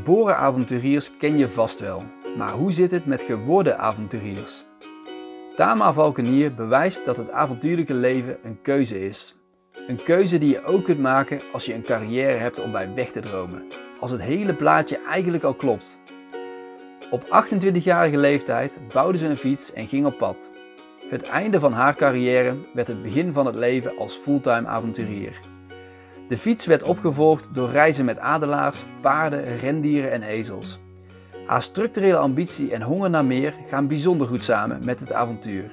Geboren avonturiers ken je vast wel, maar hoe zit het met geworden avonturiers? Tama Valkenier bewijst dat het avontuurlijke leven een keuze is. Een keuze die je ook kunt maken als je een carrière hebt om bij weg te dromen. Als het hele plaatje eigenlijk al klopt. Op 28-jarige leeftijd bouwde ze een fiets en ging op pad. Het einde van haar carrière werd het begin van het leven als fulltime avonturier. De fiets werd opgevolgd door reizen met adelaars, paarden, rendieren en ezels. Haar structurele ambitie en honger naar meer gaan bijzonder goed samen met het avontuur.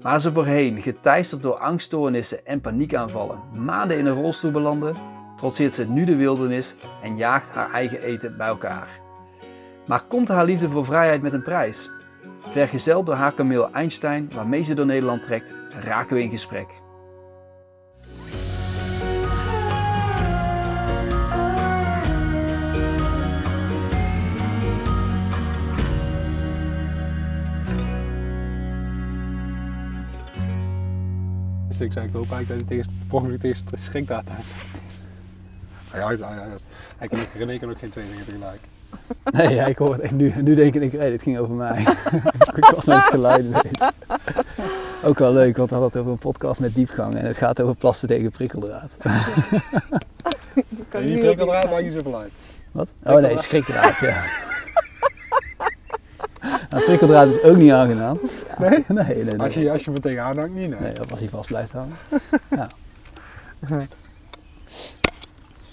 Waar ze voorheen, geteisterd door angststoornissen en paniekaanvallen, maanden in een rolstoel belandde, trotseert ze nu de wildernis en jaagt haar eigen eten bij elkaar. Maar komt haar liefde voor vrijheid met een prijs? Vergezeld door haar kameel Einstein, waarmee ze door Nederland trekt, raken we in gesprek. Dus ik zei, ik hoop eigenlijk dat hij tegen, volgende keer tegen schrikdata uit Ja, juist, ja, juist. Hij kan ook, René kan ook geen twee dingen tegelijk. Nee, ja, ik hoor het. Nu, nu denk ik, hey, dit ging over mij. ik was met het geluid bezig. Ook wel leuk, want we hadden het over een podcast met diepgang en het gaat over plassen tegen prikkeldraad. Ja. en die prikkeldraad maakt niet zoveel uit. Wat? Oh nee, schrikdraad, ja. Nou, prikkeldraad is ook niet aangenaam. Nee? Nee, nee, nee. Als je, als je me tegenaan hangt, niet, nee. Nee, als hij vast blijft hangen. Ja.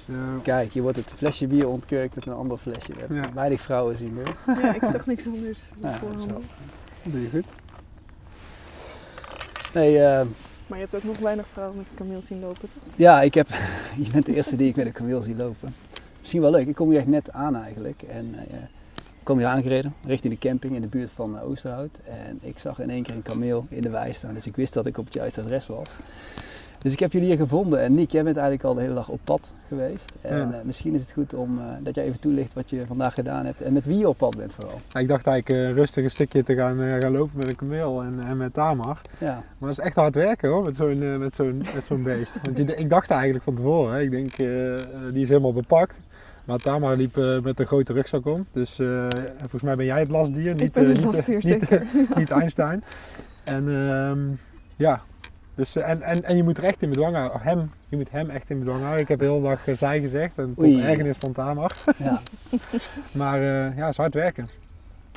Zo. Kijk, hier wordt het flesje bier ontkurkt met een ander flesje. We Ja. weinig vrouwen zien hoor. Ja, ik zag niks anders. Ja, voor dat is wel- handen. Dat doe je goed. Nee, eh, Maar je hebt ook nog weinig vrouwen met een kameel zien lopen, toch? ja, ik heb, je bent de eerste die ik met een kameel zie lopen. Misschien wel leuk. Ik kom hier echt net aan eigenlijk. En eh, ik kom hier aangereden richting de camping in de buurt van eh, Oosterhout. En ik zag in één keer een kameel in de wei staan. Dus ik wist dat ik op het juiste adres was. Dus ik heb jullie hier gevonden. En Nick, jij bent eigenlijk al de hele dag op pad geweest. En Ja. eh, misschien is het goed om, eh, dat jij even toelicht wat je vandaag gedaan hebt. En met wie je op pad bent vooral. Ja, Ik dacht eigenlijk eh, rustig een stukje te gaan, gaan lopen met een kameel en, en met Tamar. Ja, Maar het is echt hard werken hoor, met zo'n met zo'n met zo'n beest. Want je, ik dacht eigenlijk van tevoren, hè, ik denk die is helemaal bepakt. Maar Tamar liep eh, met een grote rugzak om. Dus eh, volgens mij ben jij het lastdier, niet, ik ben eh, het niet, lastdier, niet, zeker. niet Einstein. En ehm, ja, dus, en, en, en je moet er echt in bedwang houden. Hem, je moet hem echt in bedwang houden. Ik heb de hele dag zij gezegd en tot Oei. ergernis van Tamar. ja. Maar eh, ja, het is hard werken.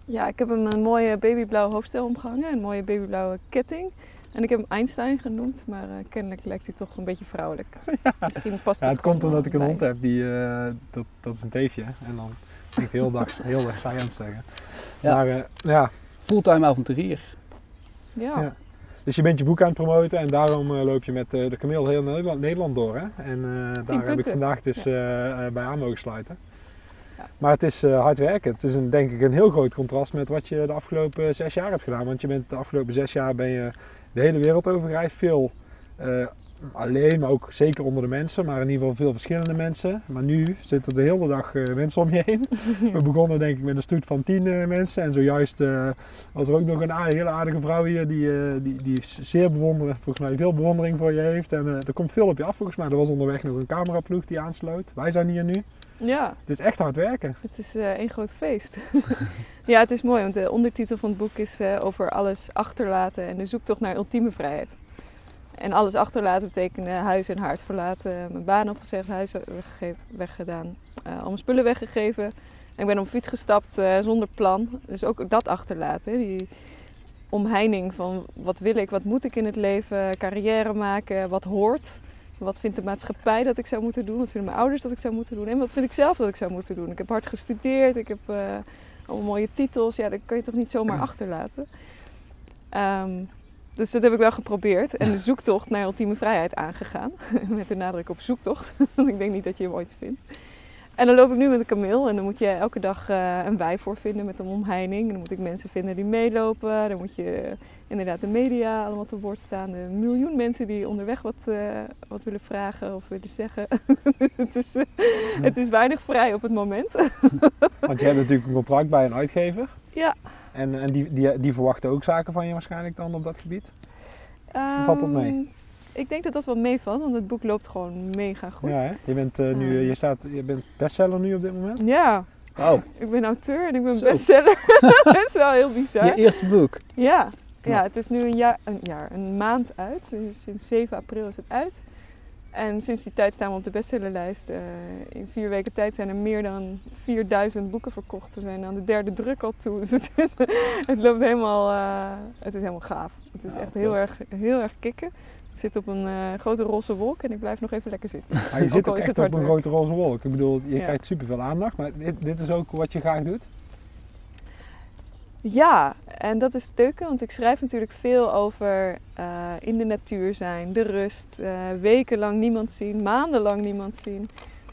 Ja, ik heb hem een mooie babyblauwe hoofdstel omgehangen, een mooie babyblauwe ketting. En ik heb hem Einstein genoemd, maar eh, kennelijk lijkt hij toch een beetje vrouwelijk. Misschien past Ja, het het komt omdat ik een bij. hond heb die, eh, dat, dat is een teefje. En dan ben ik de hele dag, heel dag zij aan het zeggen. Ja. Maar eh, ja, Fulltime avonturier. Ja. Ja. dus je bent je boek aan het promoten en daarom loop je met eh, de kameel heel Nederland, Nederland door. Hè? En eh, daar heb ik vandaag dus bij aan mogen sluiten. Ja. Maar het is eh, hard werken. Het is een, denk ik een heel groot contrast met wat je de afgelopen zes jaar hebt gedaan. Want je bent de afgelopen zes jaar ben je de hele wereld over gereisd. Veel eh, alleen, maar ook zeker onder de mensen. Maar in ieder geval veel verschillende mensen. Maar nu zitten er de hele dag eh, mensen om je heen. We begonnen denk ik met een stoet van tien eh, mensen. En zojuist was er ook nog een aardige, hele aardige vrouw hier die, die, die zeer bewonderen, volgens mij veel bewondering voor je heeft. En er komt veel op je af volgens mij. Er was onderweg nog een cameraploeg die aansloot. Wij zijn hier nu. Ja, Het is echt hard werken. het is eh één groot feest. ja, het is mooi, want de ondertitel van het boek is eh, over alles achterlaten en de zoektocht naar ultieme vrijheid. En alles achterlaten betekent huis en haard verlaten, mijn baan opgezegd, huis weggedaan, eh, al mijn spullen weggegeven. En ik ben op een fiets gestapt zonder plan, dus ook dat achterlaten. Die omheining van wat wil ik, wat moet ik in het leven, carrière maken, wat hoort. Wat vindt de maatschappij dat ik zou moeten doen? Wat vinden mijn ouders dat ik zou moeten doen? En wat vind ik zelf dat ik zou moeten doen? Ik heb hard gestudeerd, ik heb eh, allemaal mooie titels. Ja, dat kan je toch niet zomaar achterlaten? Ehm, dus dat heb ik wel geprobeerd. En de zoektocht naar ultieme vrijheid aangegaan. Met de nadruk op zoektocht. Want ik denk niet dat je hem ooit vindt. En dan loop ik nu met een kameel. En dan moet je elke dag eh, een wei voor vinden met een omheining. En dan moet ik mensen vinden die meelopen. Dan moet je eh, inderdaad de media allemaal te woord staan. De miljoen mensen die onderweg wat, eh, wat willen vragen of willen zeggen. dus het is, het is weinig vrij op het moment. Want je hebt natuurlijk een contract bij een uitgever. ja. En, en die, die, die verwachten ook zaken van je waarschijnlijk dan op dat gebied. Valt dat mee? Ik denk dat dat wel meevalt, want het boek loopt gewoon mega goed. Ja, hè? Je bent eh, nu, Eh. je staat, je bent bestseller nu op dit moment. Ja, Oh, ik ben auteur en ik ben Zo. bestseller. dat is wel heel bizar. je eerste boek. Ja. Ja. ja, het is nu een jaar, een jaar, een maand uit. Sinds 7 april is het uit. En sinds die tijd staan we op de bestsellerlijst. Eh, in vier weken tijd zijn er meer dan 4000 boeken verkocht. We zijn aan de derde druk al toe. Dus het, is, het loopt helemaal, eh, het is helemaal gaaf. Het is Ja, echt heel erg, heel erg kicken. Ik zit op een eh, grote roze wolk en ik blijf nog even lekker zitten. Maar je zit ook echt op een grote roze wolk. Ik bedoel, je Ja. krijgt superveel aandacht, maar dit, dit is ook wat je graag doet. Ja, en dat is het leuke, want ik schrijf natuurlijk veel over eh, in de natuur zijn, de rust, eh, wekenlang niemand zien, maandenlang niemand zien,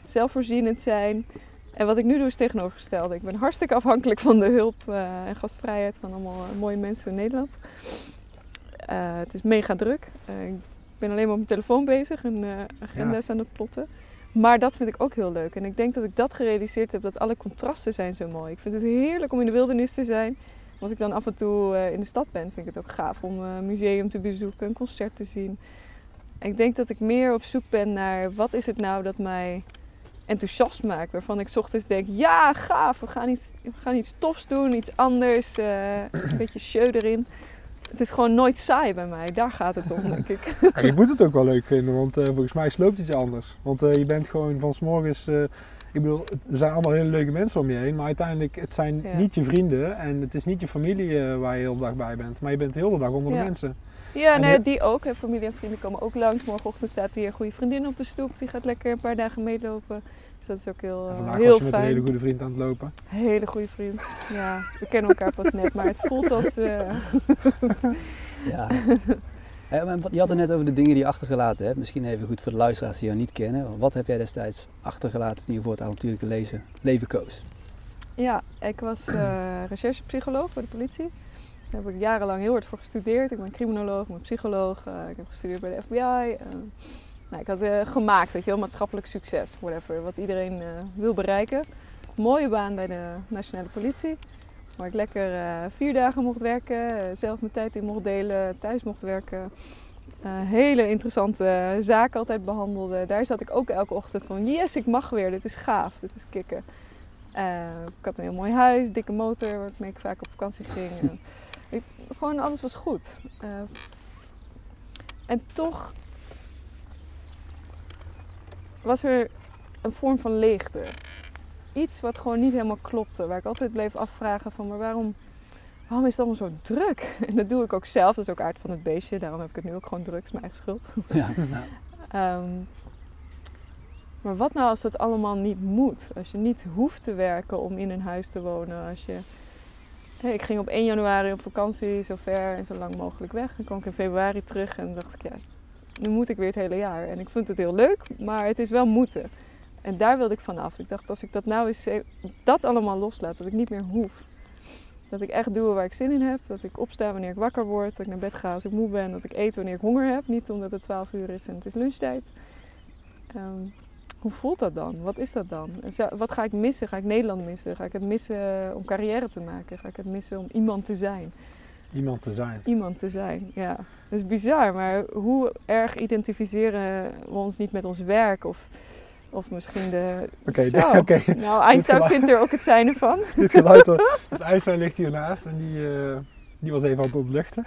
zelfvoorzienend zijn. En wat ik nu doe is tegenovergestelde. Ik ben hartstikke afhankelijk van de hulp en gastvrijheid van allemaal mooie mensen in Nederland. Het is mega druk. Ik ben alleen maar op mijn telefoon bezig en eh, agenda's aan het plotten. Maar dat vind ik ook heel leuk. En ik denk dat ik dat gerealiseerd heb, dat alle contrasten zijn zo mooi. Ik vind het heerlijk om in de wildernis te zijn. Als ik dan af en toe eh, in de stad ben, vind ik het ook gaaf om eh, een museum te bezoeken, een concert te zien. En ik denk dat ik meer op zoek ben naar wat is het nou dat mij enthousiast maakt. Waarvan ik 's ochtends denk, ja gaaf, we gaan iets, we gaan iets tofs doen, iets anders, een beetje show erin. Het is gewoon nooit saai bij mij, daar gaat het om denk ik. Ja, je moet het ook wel leuk vinden, want eh, volgens mij sloopt iets anders. Want eh, je bent gewoon van 's morgens. eh, ik bedoel, er zijn allemaal hele leuke mensen om je heen, maar uiteindelijk het zijn Ja. niet je vrienden en het is niet je familie waar je heel de dag bij bent, maar je bent heel de dag onder Ja. de mensen. Ja, En nee, die ook. hè. Familie en vrienden komen ook langs. Morgenochtend staat hier een goede vriendin op de stoep. Die gaat lekker een paar dagen meelopen. Dus dat is ook heel, eh, vandaag heel was je met fijn. een hele goede vriend aan het lopen. Hele goede vriend. Ja, we kennen elkaar pas net, maar het voelt als. eh, Ja. Je had het net over de dingen die je achtergelaten hebt. Misschien even goed voor de luisteraars die jou niet kennen. Wat heb jij destijds achtergelaten toen je voor het avontuurlijke lezen, leven koos? ja, ik was eh, recherchepsycholoog bij de politie. Daar heb ik jarenlang heel hard voor gestudeerd. Ik ben criminoloog, ik ben psycholoog. ik heb gestudeerd bij de FBI. Nou, ik had eh, gemaakt, weet je wel, maatschappelijk succes, whatever. Wat iedereen eh, wil bereiken. Mooie baan bij de nationale politie. Waar ik lekker eh, vier dagen mocht werken, zelf mijn tijd in mocht delen, thuis mocht werken. Hele interessante zaken altijd behandelde. Daar zat ik ook elke ochtend van, yes, ik mag weer, dit is gaaf, dit is kicken. Ik had een heel mooi huis, dikke motor, waarmee ik vaak op vakantie ging. Ik, gewoon alles was goed. En toch was er een vorm van leegte. Iets wat gewoon niet helemaal klopte. Waar ik altijd bleef afvragen van, maar waarom, waarom is het allemaal zo druk? En dat doe ik ook zelf, dat is ook aard van het beestje. Daarom heb ik het nu ook gewoon druk, is mijn eigen schuld. Ja, nou, Ehm, maar wat nou als dat allemaal niet moet? Als je niet hoeft te werken om in een huis te wonen. Als je... Hey, ik ging op 1 januari op vakantie, zo ver en zo lang mogelijk weg. Dan kwam ik in februari terug en dacht ik, ja, nu moet ik weer het hele jaar. En ik vind het heel leuk, maar het is wel moeten. En daar wilde ik vanaf. Ik dacht, als ik dat nou eens dat allemaal loslaat, dat ik niet meer hoef. Dat ik echt doe waar ik zin in heb. Dat ik opsta wanneer ik wakker word. Dat ik naar bed ga als ik moe ben. Dat ik eet wanneer ik honger heb. Niet omdat het 12 uur is en het is lunchtijd. Ehm, hoe voelt dat dan? Wat is dat dan? Wat ga ik missen? Ga ik Nederland missen? Ga ik het missen om carrière te maken? Ga ik het missen om iemand te zijn? Iemand te zijn. Iemand te zijn, ja. Dat is bizar, maar hoe erg identificeren we ons niet met ons werk? Of, of misschien de... Oké, oké. Nou, Einstein geluid- vindt er ook het zijne van. Dit geluid, het Einstein ligt hiernaast en die, eh, die was even aan het ontluchten.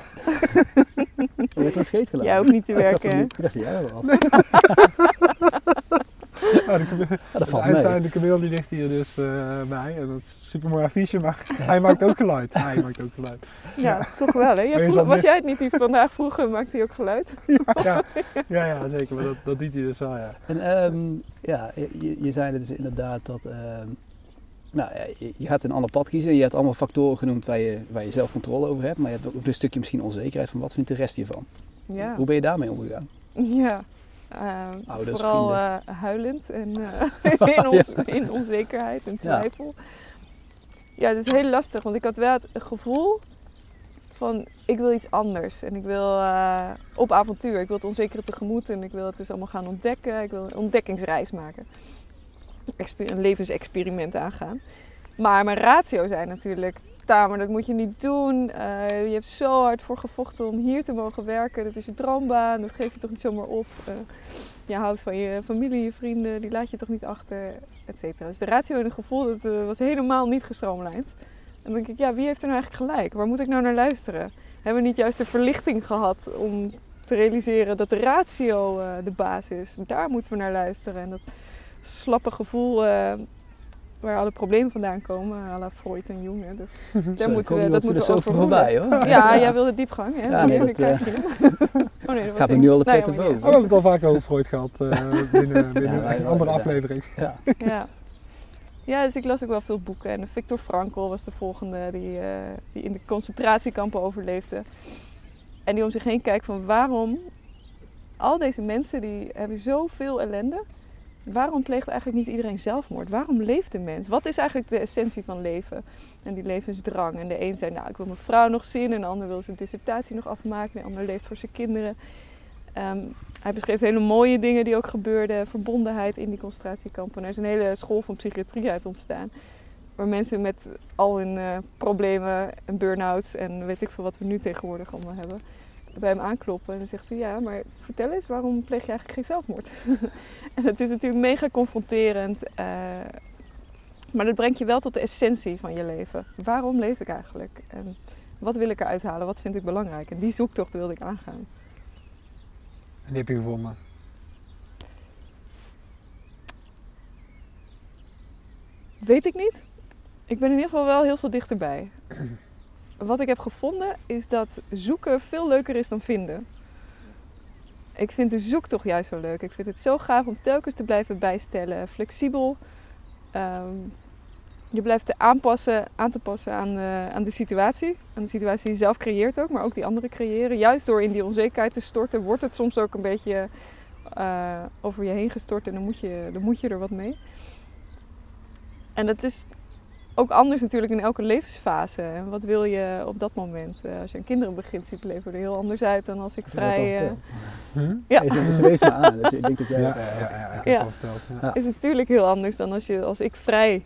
je werd er scheet gelaten. Jij hoeft niet te werken, Ik dacht jij dat Nou, de, Ja, dat valt de kameel, die ligt hier dus eh, bij en dat is een super mooi affiche, maar hij maakt ook geluid. Hij maakt ook geluid. Ja, toch wel, hè? Jij Maar vroeg- was jij het niet die vandaag vroeger maakte hij ook geluid? Ja, ja, ja zeker, maar dat, dat doet hij dus wel, ja. En ehm, ja, je, je zei dus inderdaad dat ehm, nou, ja, je, je gaat een ander pad kiezen. Je hebt allemaal factoren genoemd waar je, waar je zelf controle over hebt. Maar je hebt ook een stukje misschien onzekerheid van wat vindt de rest hiervan. Ja. Hoe ben je daarmee omgegaan? Ja. Ouders, vooral eh, huilend en eh, in, ons, in onzekerheid en twijfel. Ja, het is heel lastig, want ik had wel het gevoel van ik wil iets anders. En ik wil eh, op avontuur, ik wil het onzekere tegemoet en ik wil het dus allemaal gaan ontdekken. Ik wil een ontdekkingsreis maken. Exper- een levensexperiment aangaan. Maar mijn ratio zei natuurlijk, Tamer, dat moet je niet doen. Eh, je hebt zo hard voor gevochten om hier te mogen werken. Dat is je droombaan, dat geef je toch niet zomaar op. Eh, je houdt van je familie, je vrienden, die laat je toch niet achter, et cetera. Dus de ratio en het gevoel, dat eh, was helemaal niet gestroomlijnd. En dan denk ik, ja, wie heeft er nou eigenlijk gelijk? Waar moet ik nou naar luisteren? Hebben we niet juist de verlichting gehad om te realiseren dat de ratio de basis is? Daar moeten we naar luisteren. En dat slappe gevoel waar alle problemen vandaan komen, à la Freud en Jung. hè. Dus daar Zo, moeten we, dat voor moeten we overroelen. voorbij hoor. Ja, jij wilde diepgang, hè? Ja, nee, dat, hem. oh nee, dat Gaat me nu al de pet erboven. Oh, we hebben het al vaak over Freud gehad eh, binnen, binnen Ja, een andere aflevering. Ja. Ja. ja, dus ik las ook wel veel boeken. En Victor Frankl was de volgende die, eh, die in de concentratiekampen overleefde. En die om zich heen kijkt van waarom al deze mensen die hebben zoveel ellende. Waarom pleegt eigenlijk niet iedereen zelfmoord? Waarom leeft de mens? Wat is eigenlijk de essentie van leven? En die levensdrang. En de een zei, nou ik wil mijn vrouw nog zien. En de ander wil zijn dissertatie nog afmaken. De ander leeft voor zijn kinderen. Ehm, hij beschreef hele mooie dingen die ook gebeurden. Verbondenheid in die concentratiekampen. Er is een hele school van psychiatrie uit ontstaan. Waar mensen met al hun eh, problemen en burn-outs en weet ik veel wat we nu tegenwoordig allemaal hebben. Bij hem aankloppen en dan zegt hij, ja, maar vertel eens, waarom pleeg je eigenlijk geen zelfmoord? en het is natuurlijk mega confronterend. eh, maar dat brengt je wel tot de essentie van je leven. Waarom leef ik eigenlijk? En wat wil ik eruit halen? Wat vind ik belangrijk? En die zoektocht wilde ik aangaan. En die heb je gevonden. Weet ik niet. Ik ben in ieder geval wel heel veel dichterbij. Wat ik heb gevonden is dat zoeken veel leuker is dan vinden. Ik vind de zoektocht juist zo leuk. Ik vind het zo gaaf om telkens te blijven bijstellen. Flexibel. Ehm, je blijft te aanpassen, aan te passen aan de, aan de situatie. Aan de situatie die je zelf creëert ook, maar ook die anderen creëren. Juist door in die onzekerheid te storten, wordt het soms ook een beetje eh, over je heen gestort en dan moet, je, dan moet je er wat mee. En dat is ook anders natuurlijk in elke levensfase. En wat wil je op dat moment? Eh, als je aan kinderen begint, ziet het leven er heel anders uit dan als ik je dat vrij... eh? Hm? ja, ze, wees me aan. Dus ik denk dat jij... ja, ja, eh, ja, ik heb Ja. het al verteld. Ja. Ja. is natuurlijk heel anders dan als, je, als ik vrij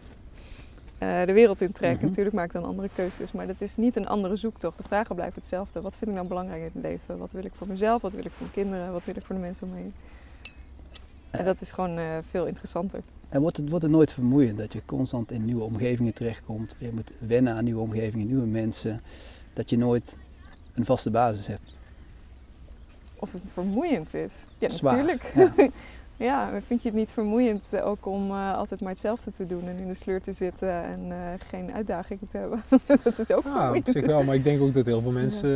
eh, de wereld intrek. Mhm. Natuurlijk maak ik dan andere keuzes, maar dat is niet een andere zoektocht. De vragen blijven hetzelfde. Wat vind ik nou belangrijk in het leven? Wat wil ik voor mezelf? Wat wil ik voor mijn kinderen? Wat wil ik voor de mensen om me heen? En dat is gewoon eh, veel interessanter. En wordt het, wordt het nooit vermoeiend dat je constant in nieuwe omgevingen terechtkomt? Je moet wennen aan nieuwe omgevingen, nieuwe mensen. Dat je nooit een vaste basis hebt. Of het vermoeiend is. Ja, Zwaar. natuurlijk. Ja. Vind je het niet vermoeiend eh, ook om eh, altijd maar hetzelfde te doen en in de sleur te zitten en eh, geen uitdagingen te hebben? dat is ook Ja, vermoeiend. op zich wel, maar ik denk ook dat heel veel mensen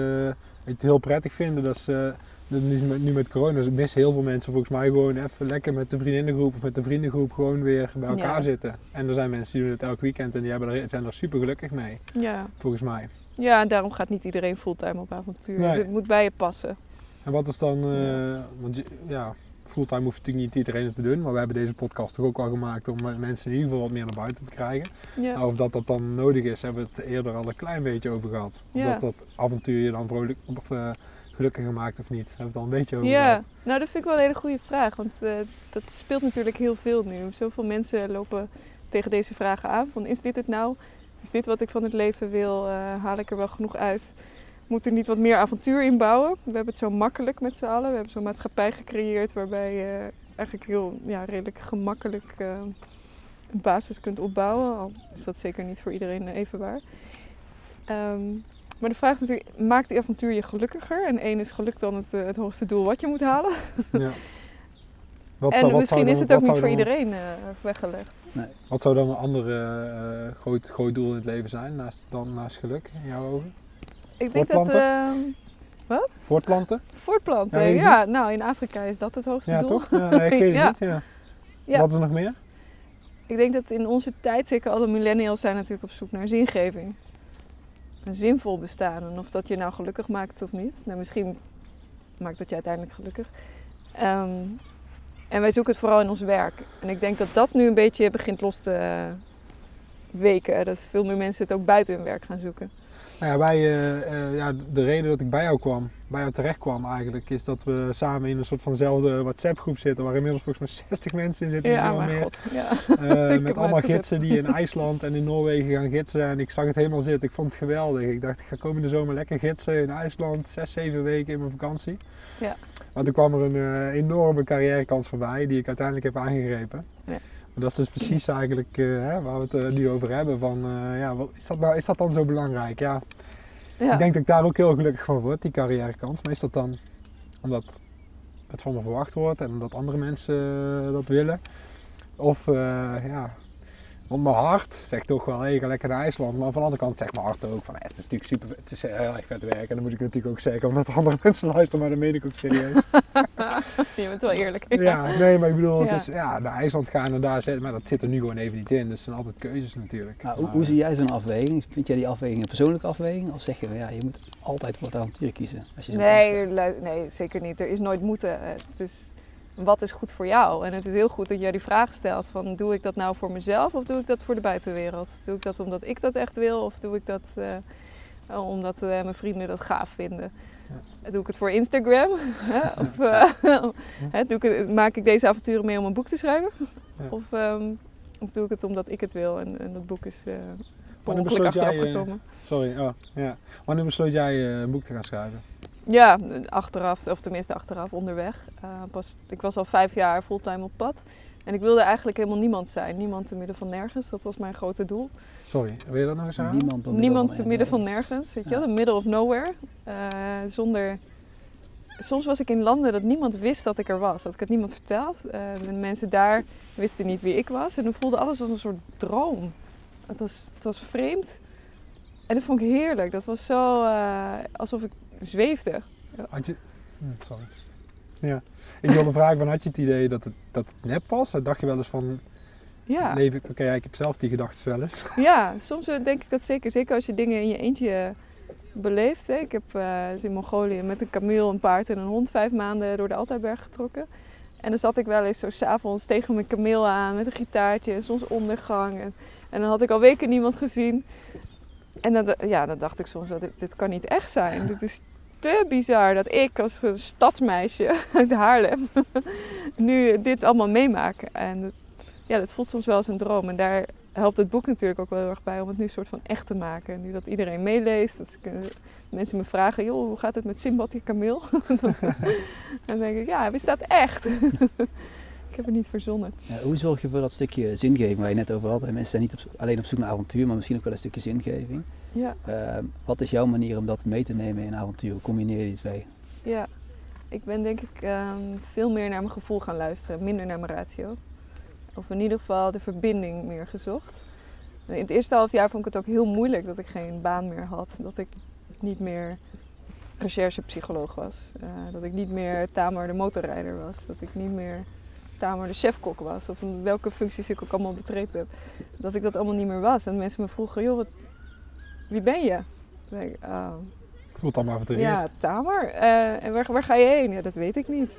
het heel prettig vinden dat ze, nu, met, nu met corona, missen heel veel mensen volgens mij gewoon even lekker met de vriendinnengroep of met de vriendengroep gewoon weer bij elkaar Ja. zitten. En er zijn mensen die doen het elk weekend en die hebben er, zijn er super gelukkig mee, Ja. volgens mij. ja, en daarom gaat niet iedereen fulltime op avontuur. Nee. Het moet bij je passen. En wat is dan, eh, want ja, fulltime hoeft natuurlijk niet iedereen het te doen, maar we hebben deze podcast toch ook wel gemaakt om mensen in ieder geval wat meer naar buiten te krijgen. Ja. Nou, of dat dat dan nodig is, hebben we het eerder al een klein beetje over gehad. Of Ja. dat dat avontuur je dan vrolijk of eh, gelukkiger maakt of niet. Daar hebben we het al een beetje over Ja, gehad. nou dat vind ik wel een hele goede vraag. Want eh, dat speelt natuurlijk heel veel nu. Zoveel mensen lopen tegen deze vragen aan. Van is dit het nou? Is dit wat ik van het leven wil? Eh, haal ik er wel genoeg uit? Moet er niet wat meer avontuur in bouwen? We hebben het zo makkelijk met z'n allen. We hebben zo'n maatschappij gecreëerd waarbij je eigenlijk heel ja, redelijk gemakkelijk eh, een basis kunt opbouwen. Al is dat zeker niet voor iedereen even waar. Ehm, maar de vraag is natuurlijk, maakt die avontuur je gelukkiger? En één is geluk dan het, eh, het hoogste doel wat je moet halen. Ja. Wat en wat misschien is het ook wat niet voor dan- iedereen eh, weggelegd. Wat zou dan een ander eh, groot, groot doel in het leven zijn, naast, dan naast geluk in jouw ogen? Ik denk dat ehm, Voortplanten? voortplanten, Ja, nou in Afrika is dat het hoogste Ja, doel. toch? Ja, nee, ik weet het Ja. niet. Ja. Ja. Wat is er nog meer? Ik denk dat in onze tijd, zeker alle millennials zijn natuurlijk op zoek naar zingeving. Een zinvol bestaan. En of dat je nou gelukkig maakt of niet. Nou, misschien maakt dat je uiteindelijk gelukkig. Ehm, en wij zoeken het vooral in ons werk. En ik denk dat dat nu een beetje begint los te, weken. Dat veel meer mensen het ook buiten hun werk gaan zoeken. Nou ja, wij, eh, eh, ja, de reden dat ik bij jou kwam, bij jou terecht kwam eigenlijk, is dat we samen in een soort vanzelfde WhatsApp groep zitten, waar inmiddels volgens mij 60 mensen in zitten, Ja, wel mijn meer. god. Ja. Eh, met allemaal gidsen die in IJsland en in Noorwegen gaan gidsen. En ik zag het helemaal zitten. Ik vond het geweldig. Ik dacht, ik ga komende zomer lekker gidsen in IJsland. Zes, zeven weken in mijn vakantie. Ja. Maar toen kwam er een enorme carrièrekans voorbij, die ik uiteindelijk heb aangegrepen. Ja. Dat is dus precies eigenlijk eh, hè, waar we het eh, nu over hebben. Van, eh, ja, wat, is, dat nou, is dat dan zo belangrijk? Ja, Ja. ik denk dat ik daar ook heel gelukkig van word, die carrièrekans. Maar is dat dan omdat het van me verwacht wordt en omdat andere mensen dat willen? Of ja, want mijn hart zegt toch wel, hé, ga lekker naar IJsland. Maar van de andere kant zegt mijn hart ook van, eh, het is natuurlijk super, het is heel erg vet werk. En dat moet ik natuurlijk ook zeggen, omdat andere mensen luisteren, maar dat meen ik ook serieus. Je bent wel eerlijk. ja, nee, maar ik bedoel, het Ja. is, ja, naar IJsland gaan en daar zitten, maar dat zit er nu gewoon even niet in. Dus het zijn altijd keuzes natuurlijk. Nou, hoe, Maar, hoe zie jij zo'n afweging? Vind jij die afweging een persoonlijke afweging? Of zeg je, ja, je moet altijd voor het avontuur kiezen? Als je Nee, nee, zeker niet. Er is nooit moeten. Eh, Het is, wat is goed voor jou? En het is heel goed dat jij die vraag stelt van doe ik dat nou voor mezelf of doe ik dat voor de buitenwereld? Doe ik dat omdat ik dat echt wil of doe ik dat eh, omdat eh, mijn vrienden dat gaaf vinden? Doe ik het voor Instagram? Of eh, doe ik het, maak ik deze avonturen mee om een boek te schrijven? Ja. Of, ehm, of doe ik het omdat ik het wil en, en dat boek is Wanneer ongeluk achteraf jij, gekomen? Sorry, oh, ja. Wanneer besloot jij een boek te gaan schrijven? Ja, achteraf, of tenminste achteraf, onderweg. Eh, pas, ik was al vijf jaar fulltime op pad. En ik wilde eigenlijk helemaal niemand zijn. Niemand te midden van nergens. Dat was mijn grote doel. Sorry, wil je dat nog eens halen? Niemand, te midden van ergens. nergens. Weet je Ja. wel, the middle of nowhere. Eh, zonder... Soms was ik in landen dat niemand wist dat ik er was. Dat ik het niemand verteld. Eh, de mensen daar wisten niet wie ik was. En dan voelde alles als een soort droom. Het was, het was vreemd. En dat vond ik heerlijk. Dat was zo eh, alsof ik zweefde. Had je... hm, sorry. Ja. Ik wilde vragen, van, had je het idee dat het, dat het nep was? Dat dacht je wel eens van, Ja. leef ik... Oké, ja, ik heb zelf die gedachten wel eens. Ja, soms eh, denk ik dat zeker. Zeker als je dingen in je eentje beleeft. Hè. Ik heb eh, dus in Mongolië met een kameel, een paard en een hond vijf maanden door de Altaiberg getrokken. En dan zat ik wel eens zo s'avonds tegen mijn kameel aan met een gitaartje. En, en dan had ik al weken niemand gezien. En dan, ja, dan dacht ik soms, wel, dit, dit kan niet echt zijn. dit is te bizar dat ik als een stadsmeisje uit Haarlem nu dit allemaal meemaak. En ja, dat voelt soms wel als een droom. En daar helpt het boek natuurlijk ook wel heel erg bij om het nu soort van echt te maken. Nu dat iedereen meeleest, dat mensen me vragen, joh, hoe gaat het met Simbad, je kameel? dan denk ik, ja, hij bestaat echt. Ik heb het niet verzonnen. Ja, hoe zorg je voor dat stukje zingeving waar je net over had? En mensen zijn niet op, alleen op zoek naar avontuur, maar misschien ook wel een stukje zingeving. Ja, Ehm, wat is jouw manier om dat mee te nemen in avontuur? Hoe combineer je die twee? ja. Ik ben denk ik ehm, veel meer naar mijn gevoel gaan luisteren, minder naar mijn ratio. Of in ieder geval de verbinding meer gezocht. In het eerste half jaar vond ik het ook heel moeilijk dat ik geen baan meer had. Dat ik niet meer recherchepsycholoog was. Eh, dat ik niet meer Tamer de motorrijder was. Dat ik niet meer Tamer de chefkok was. Of welke functies ik ook allemaal betreden heb. Dat ik dat allemaal niet meer was. En mensen me vroegen, joh, wat, wie ben je? Dan denk ik, "Oh, Ik voel het allemaal even ja, Tamer. Eh, en waar, waar ga je heen? Ja, dat weet ik niet.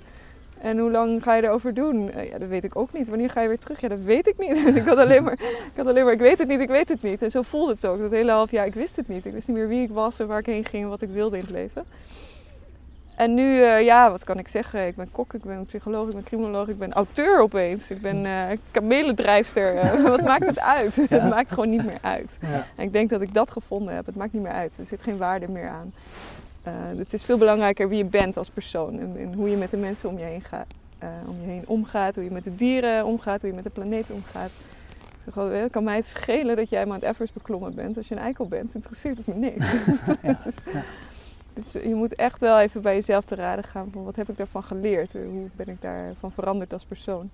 En hoe lang ga je erover doen? Eh, ja, dat weet ik ook niet. Wanneer ga je weer terug? Ja, dat weet ik niet. ik, had alleen maar, ik had alleen maar, ik weet het niet, ik weet het niet. En zo voelde het ook. Dat hele half jaar, ik wist het niet. Ik wist niet meer wie ik was en waar ik heen ging en wat ik wilde in het leven. En nu, eh, ja, wat kan ik zeggen? Ik ben kok, ik ben psycholoog, ik ben criminoloog, ik ben auteur opeens. Ik ben eh kamelendrijfster. Eh, wat maakt het uit? Het maakt gewoon niet meer uit. Ja. En ik denk dat ik dat gevonden heb. Het maakt niet meer uit. Er zit geen waarde meer aan. Het is veel belangrijker wie je bent als persoon. En, en hoe je met de mensen om je, heen gaat, om je heen omgaat. Hoe je met de dieren omgaat. Hoe je met de planeet omgaat. Eh, kan mij het schelen dat jij Mount Everest beklommen bent. Als je een eikel bent, interesseert het me niks. Ja, Dus je moet echt wel even bij jezelf te raden gaan van wat heb ik daarvan geleerd? Eh, Hoe ben ik daarvan veranderd als persoon?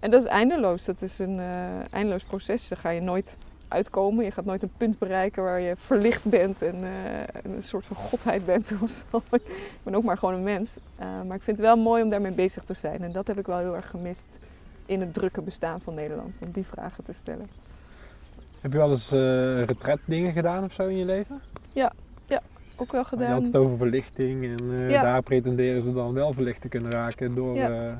En dat is eindeloos. Dat is een eh, eindeloos proces. Daar ga je nooit uitkomen. Je gaat nooit een punt bereiken waar je verlicht bent en eh, een soort van godheid bent of zo. Ik ben ook maar gewoon een mens. Maar ik vind het wel mooi om daarmee bezig te zijn. En dat heb ik wel heel erg gemist in het drukke bestaan van Nederland. Om die vragen te stellen. Heb je wel eens eh retret dingen gedaan of zo in je leven? Ook wel Je had gedaan. het over verlichting en eh, Ja. daar pretenderen ze dan wel verlicht te kunnen raken door Ja. eh,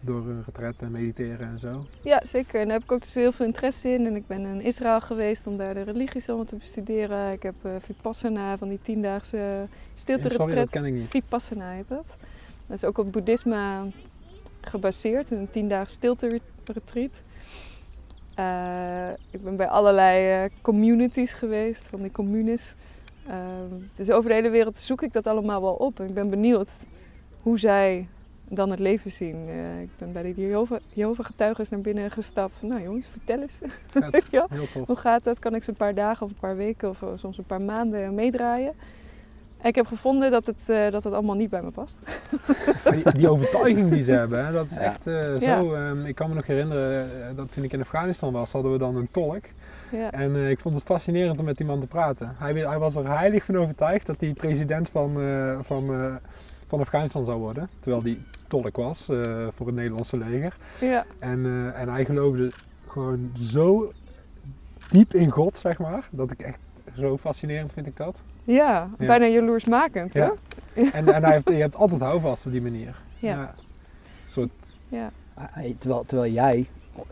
door een retret en mediteren en zo. Ja, zeker. En daar heb ik ook dus heel veel interesse in. En ik ben in Israël geweest om daar de religies allemaal te bestuderen. Ik heb uh, Vipassana van die tiendaagse stilte Sorry, dat ken ik niet. Vipassana heet dat. Dat is ook op boeddhisme gebaseerd, een tiendaags stilte retreat. Uh, ik ben bij allerlei uh, communities geweest, van die communes. Uh, dus over de hele wereld zoek ik dat allemaal wel op. En ik ben benieuwd hoe zij dan het leven zien. Uh, ik ben bij de Jehovah getuigers naar binnen gestapt. Nou jongens, vertel eens. ja, heel tof. Hoe gaat dat? Kan ik ze een paar dagen of een paar weken of soms een paar maanden meedraaien? Ik heb gevonden dat het, uh, dat het allemaal niet bij me past. Die, die, overtuiging die ze hebben, hè, dat is ja. echt uh, zo. Ja. Um, ik kan me nog herinneren dat toen ik in Afghanistan was, hadden we dan een tolk. Ja. En uh, ik vond het fascinerend om met die man te praten. Hij, hij was er heilig van overtuigd dat hij president van, van, van Afghanistan zou worden. Terwijl die tolk was voor het Nederlandse leger. Ja. En, en hij geloofde gewoon zo diep in God, zeg maar, dat ik echt zo fascinerend vind ik dat. Ja, Ja. bijna jaloersmakend. Ja. hè? En, en hij heeft, je hebt altijd houvast op die manier. Ja. Soort, Ja. Ah, Terwijl, terwijl jij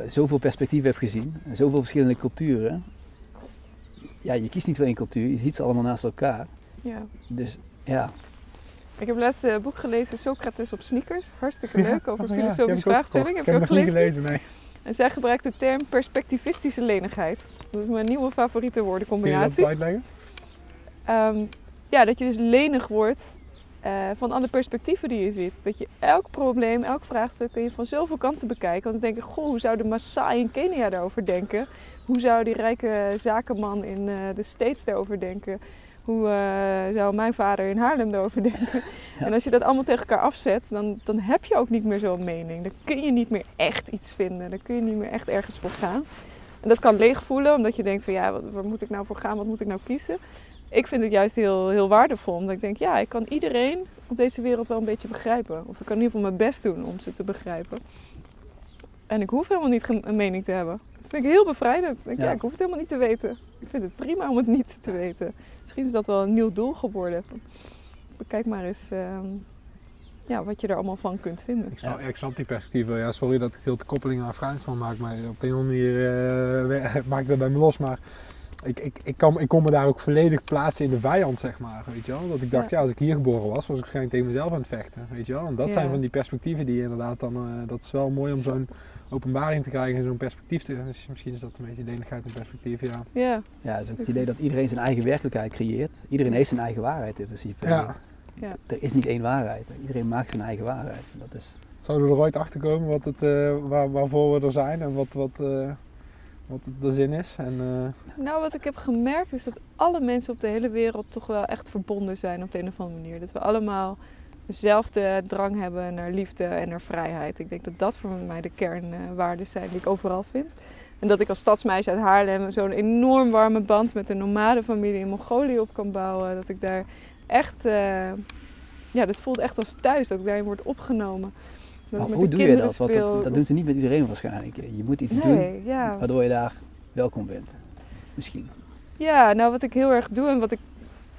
zoveel perspectieven hebt gezien, en zoveel verschillende culturen. Ja, je kiest niet voor één cultuur, je ziet ze allemaal naast elkaar. ja. Dus ja, Ik heb laatst een boek gelezen, Socrates op sneakers. Hartstikke leuk, over Oh ja, heb filosofische ik ook vraagstellingen. Heb Ik heb ook nog niet gelezen? gelezen, nee. En zij gebruikt de term perspectivistische lenigheid. Dat is mijn nieuwe favoriete Kun je dat woordencombinatie. uitleggen? Ehm, ja, dat je dus lenig wordt eh, van alle perspectieven die je ziet. Dat je elk probleem, elk vraagstuk kun je van zoveel kanten bekijken. Want dan denk ik, goh, hoe zou de Maasai in Kenia daarover denken? Hoe zou die rijke zakenman in eh, de States daarover denken? Hoe eh, zou mijn vader in Haarlem daarover denken? Ja. En als je dat allemaal tegen elkaar afzet, dan, dan heb je ook niet meer zo'n mening. Dan kun je niet meer echt iets vinden. Dan kun je niet meer echt ergens voor gaan. En dat kan leeg voelen, omdat je denkt van ja, wat, waar moet ik nou voor gaan? Wat moet ik nou kiezen? Ik vind het juist heel, heel waardevol, omdat ik denk, ja, ik kan iedereen op deze wereld wel een beetje begrijpen. Of ik kan in ieder geval mijn best doen om ze te begrijpen. En ik hoef helemaal niet een mening te hebben. Dat vind ik heel bevrijdend. Ik, denk, Ja. ja, ik hoef het helemaal niet te weten. Ik vind het prima om het niet te weten. Misschien is dat wel een nieuw doel geworden. Bekijk maar eens ehm, ja, wat je er allemaal van kunt vinden. Ik snap, ik snap die perspectieven. Ja, sorry dat ik heel de koppeling naar Afghanistan maak, maar op de een of andere manier eh, maak ik dat bij me los. Maar ik, ik, ik, kan, ik kon me daar ook volledig plaatsen in de vijand, zeg maar. Weet je wel? Dat ik dacht, ja. Ja. als ik hier geboren was, was ik waarschijnlijk tegen mezelf aan het vechten. Weet je wel? En dat Ja. zijn van die perspectieven die je inderdaad dan... eh, dat is wel mooi om zo'n openbaring te krijgen en zo'n perspectief te... Dus misschien is dat een beetje lenigheid en perspectief, ja. Ja, ja het idee dat iedereen zijn eigen werkelijkheid creëert. Iedereen heeft zijn eigen waarheid in principe. ja. Er is niet één waarheid. Iedereen maakt zijn eigen waarheid. Dat is, Zouden we er ooit achter komen wat het, eh, waar, waarvoor we er zijn en wat, wat, eh, wat de zin is? En, eh, Nou, wat ik heb gemerkt is dat alle mensen op de hele wereld toch wel echt verbonden zijn op de een of andere manier. Dat we allemaal dezelfde drang hebben naar liefde en naar vrijheid. Ik denk dat dat voor mij de kernwaarden zijn die ik overal vind. En dat ik als stadsmeisje uit Haarlem zo'n enorm warme band met een nomadenfamilie in Mongolië op kan bouwen. Dat ik daar echt, eh, ja, dat voelt echt als thuis, dat ik daarin word opgenomen. Maar hoe doe je dat? Want dat, doen ze niet met iedereen waarschijnlijk. Je moet iets doen ja. waardoor je daar welkom bent. Misschien. Ja, nou wat ik heel erg doe en wat, ik,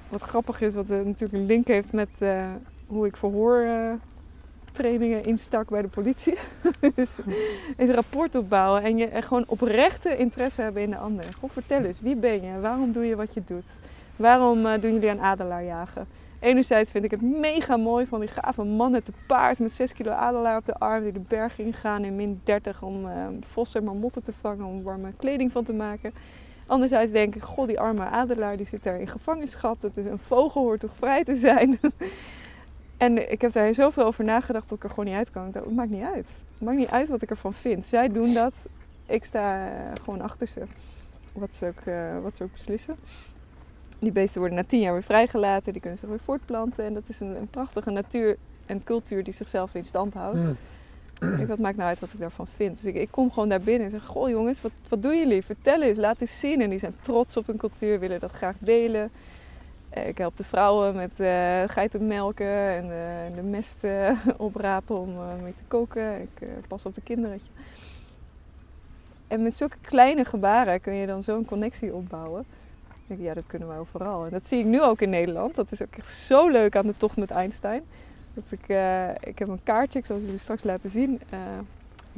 wat grappig is, wat eh, natuurlijk een link heeft met eh, hoe ik verhoortrainingen instak bij de politie, is, is rapport opbouwen en je en gewoon oprechte interesse hebben in de ander. Gewoon vertel eens, wie ben je? Waarom doe je wat je doet? Waarom eh, doen jullie aan adelaarjagen? Enerzijds vind ik het mega mooi van die gave mannen te paard met 6 kilo adelaar op de arm die de berg ingaan in min 30 om eh, vossen en marmotten te vangen, om warme kleding van te maken. Anderzijds denk ik, goh, die arme adelaar die zit daar in gevangenschap. Dat is een vogel, hoort toch vrij te zijn? en ik heb daar zoveel over nagedacht dat ik er gewoon niet uit kan. Het maakt niet uit. Het maakt niet uit wat ik ervan vind. Zij doen dat. Ik sta eh, gewoon achter ze. Wat ze, ook, eh, wat ze ook beslissen. Die beesten worden na tien jaar weer vrijgelaten. Die kunnen zich weer voortplanten. En dat is een, een prachtige natuur en cultuur die zichzelf in stand houdt. hmm. Ik wat maakt nou uit wat ik daarvan vind? Dus ik, ik kom gewoon daar binnen en zeg, goh jongens, wat, wat doen jullie? Vertel eens, laat eens zien. En die zijn trots op hun cultuur, willen dat graag delen. Eh, Ik help de vrouwen met eh geiten melken en, de mest eh, oprapen om mee te koken. Ik pas op de kinderen. En met zulke kleine gebaren kun je dan zo'n connectie opbouwen. Ik ja, dat kunnen we overal. En dat zie ik nu ook in Nederland. Dat is ook echt zo leuk aan de tocht met Einstein. Dat ik, eh, ik heb een kaartje, ik zal jullie straks laten zien. Eh,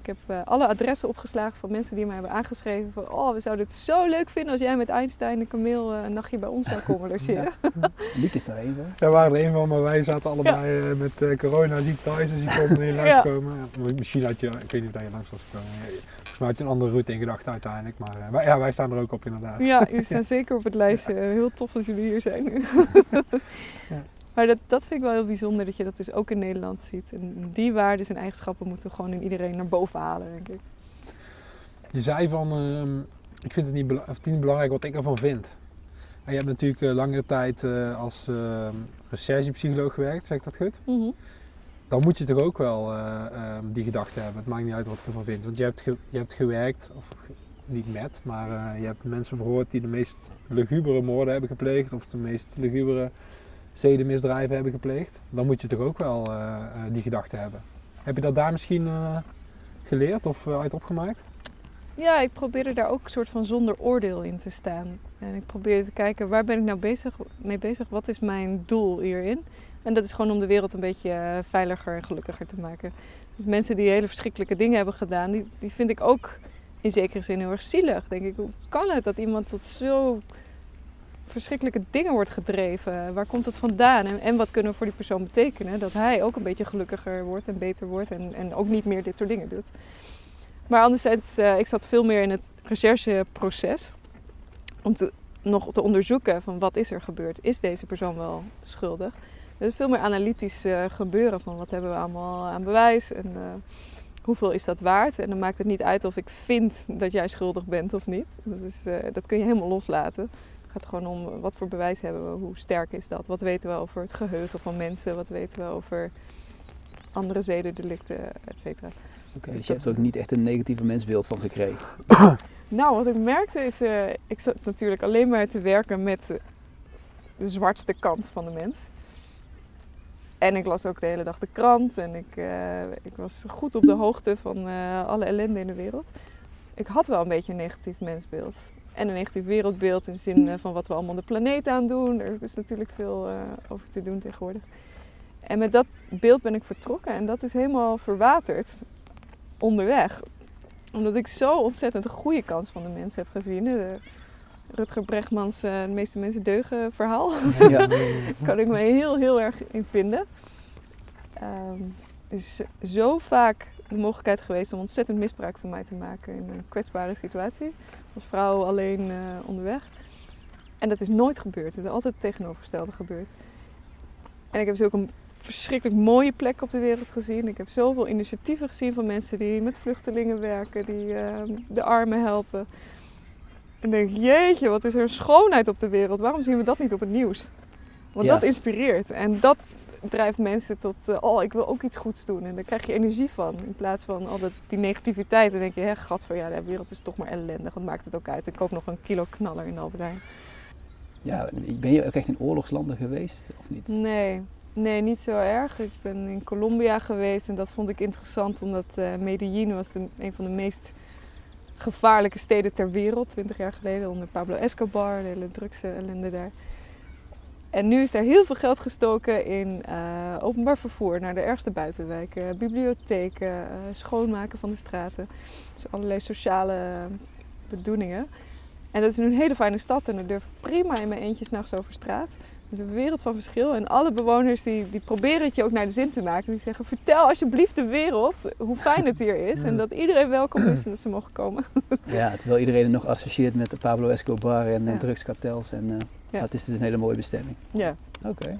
ik heb eh, alle adressen opgeslagen van mensen die mij hebben aangeschreven. Van, oh, we zouden het zo leuk vinden als jij met Einstein en Kameel eh, een nachtje bij ons zou komen logeren. Liek is daar één van. Daar waren er een van, maar wij zaten allebei eh, met eh, corona ziek thuis, dus die konden niet Ja. langskomen. Ja, Misschien had je, ik weet niet of je langs was gekomen. Volgens mij had je een andere route in gedachten uiteindelijk, maar eh, wij, ja, wij staan er ook op inderdaad. Ja, jullie staan zeker op het lijstje. Heel tof dat jullie hier zijn nu. Maar dat, dat vind ik wel heel bijzonder dat je dat dus ook in Nederland ziet. En die waarden en eigenschappen moeten we gewoon in iedereen naar boven halen, denk ik. Je zei van, ehm, ik vind het niet, bela- of het niet belangrijk wat ik ervan vind. En je hebt natuurlijk eh, langere tijd eh, als ehm, recherchepsycholoog gewerkt, zeg ik dat goed? Mhm. Dan moet je toch ook wel eh, ehm, die gedachte hebben. Het maakt niet uit wat ik ervan vind. Want je hebt, je hebt gewerkt, of niet met, maar je hebt mensen verhoord die de meest lugubere moorden hebben gepleegd. Of de meest lugubere zedenmisdrijven hebben gepleegd. Dan moet je toch ook wel eh, eh, die gedachte hebben. Heb je dat daar misschien eh, geleerd of uit opgemaakt? Ja, ik probeerde daar ook een soort van zonder oordeel in te staan. En ik probeerde te kijken, waar ben ik nou bezig, mee bezig? Wat is mijn doel hierin? En dat is gewoon om de wereld een beetje veiliger en gelukkiger te maken. Dus mensen die hele verschrikkelijke dingen hebben gedaan, die, die vind ik ook in zekere zin heel erg zielig. Denk ik, hoe kan het dat iemand tot zo verschrikkelijke dingen wordt gedreven? Waar komt het vandaan? En, en wat kunnen we voor die persoon betekenen? Dat hij ook een beetje gelukkiger wordt en beter wordt en, en ook niet meer dit soort dingen doet. Maar anderzijds, eh, ik zat veel meer in het rechercheproces. Om nog te onderzoeken van wat is er gebeurd. Is deze persoon wel schuldig? Is veel meer analytisch eh, gebeuren van wat hebben we allemaal aan bewijs en eh, hoeveel is dat waard. En dan maakt het niet uit of ik vind dat jij schuldig bent of niet. Dat, is, dat kun je helemaal loslaten. Het gaat gewoon om wat voor bewijs hebben we, hoe sterk is dat. Wat weten we over het geheugen van mensen, wat weten we over andere zedendelicten, et cetera. Oké, dus je hebt er ook niet echt een negatieve mensbeeld van gekregen. Nou, wat ik merkte is, eh, ik zat natuurlijk alleen maar te werken met de, de zwartste kant van de mens. En ik las ook de hele dag de krant en ik, eh, ik was goed op de hoogte van eh, alle ellende in de wereld. Ik had wel een beetje een negatief mensbeeld. En een negatief wereldbeeld in de zin eh, van wat we allemaal de planeet aan doen. Er is natuurlijk veel eh, over te doen tegenwoordig. En met dat beeld ben ik vertrokken en dat is helemaal verwaterd onderweg omdat ik zo ontzettend de goede kant van de mens heb gezien. De Rutger Bregmans eh, De meeste mensen deugen verhaal. Ja. kan ik me heel, heel erg in vinden. Ehm, er is zo vaak de mogelijkheid geweest om ontzettend misbruik van mij te maken in een kwetsbare situatie. Als vrouw alleen eh, onderweg. En dat is nooit gebeurd. Het is altijd het tegenovergestelde gebeurd. En ik heb zulke verschrikkelijk mooie plekken op de wereld gezien. Ik heb zoveel initiatieven gezien van mensen die met vluchtelingen werken, die ehm, de armen helpen. En denk, jeetje, wat is er schoonheid op de wereld? Waarom zien we dat niet op het nieuws? Want Ja. dat inspireert. En dat drijft mensen tot, eh, oh, ik wil ook iets goeds doen. En daar krijg je energie van. In plaats van altijd die negativiteit. Dan denk je, hè, gat van, ja, de wereld is toch maar ellendig. Wat maakt het ook uit? Ik koop nog een kilo knaller in de Albert Heijn. ja, ben je ook echt in oorlogslanden geweest of niet? Nee, nee, niet zo erg. Ik ben in Colombia geweest en dat vond ik interessant omdat eh Medellin was de, een van de meest gevaarlijke steden ter wereld, 20 jaar geleden, onder Pablo Escobar, de hele drugs ellende daar. En nu is daar heel veel geld gestoken in eh, openbaar vervoer naar de ergste buitenwijken, bibliotheken, eh, schoonmaken van de straten. Dus allerlei sociale bedoelingen. En dat is nu een hele fijne stad en ik durf prima in mijn eentje s'nachts over straat. Het is een wereld van verschil. En alle bewoners die, die proberen het je ook naar de zin te maken. Die zeggen, vertel alsjeblieft de wereld hoe fijn het hier is. En dat iedereen welkom is en dat ze mogen komen. Ja, terwijl iedereen het nog associeert met de Pablo Escobar en eh, Ja. drugskartels. En, eh, Ja. ja, het is dus een hele mooie bestemming. Ja. Oké.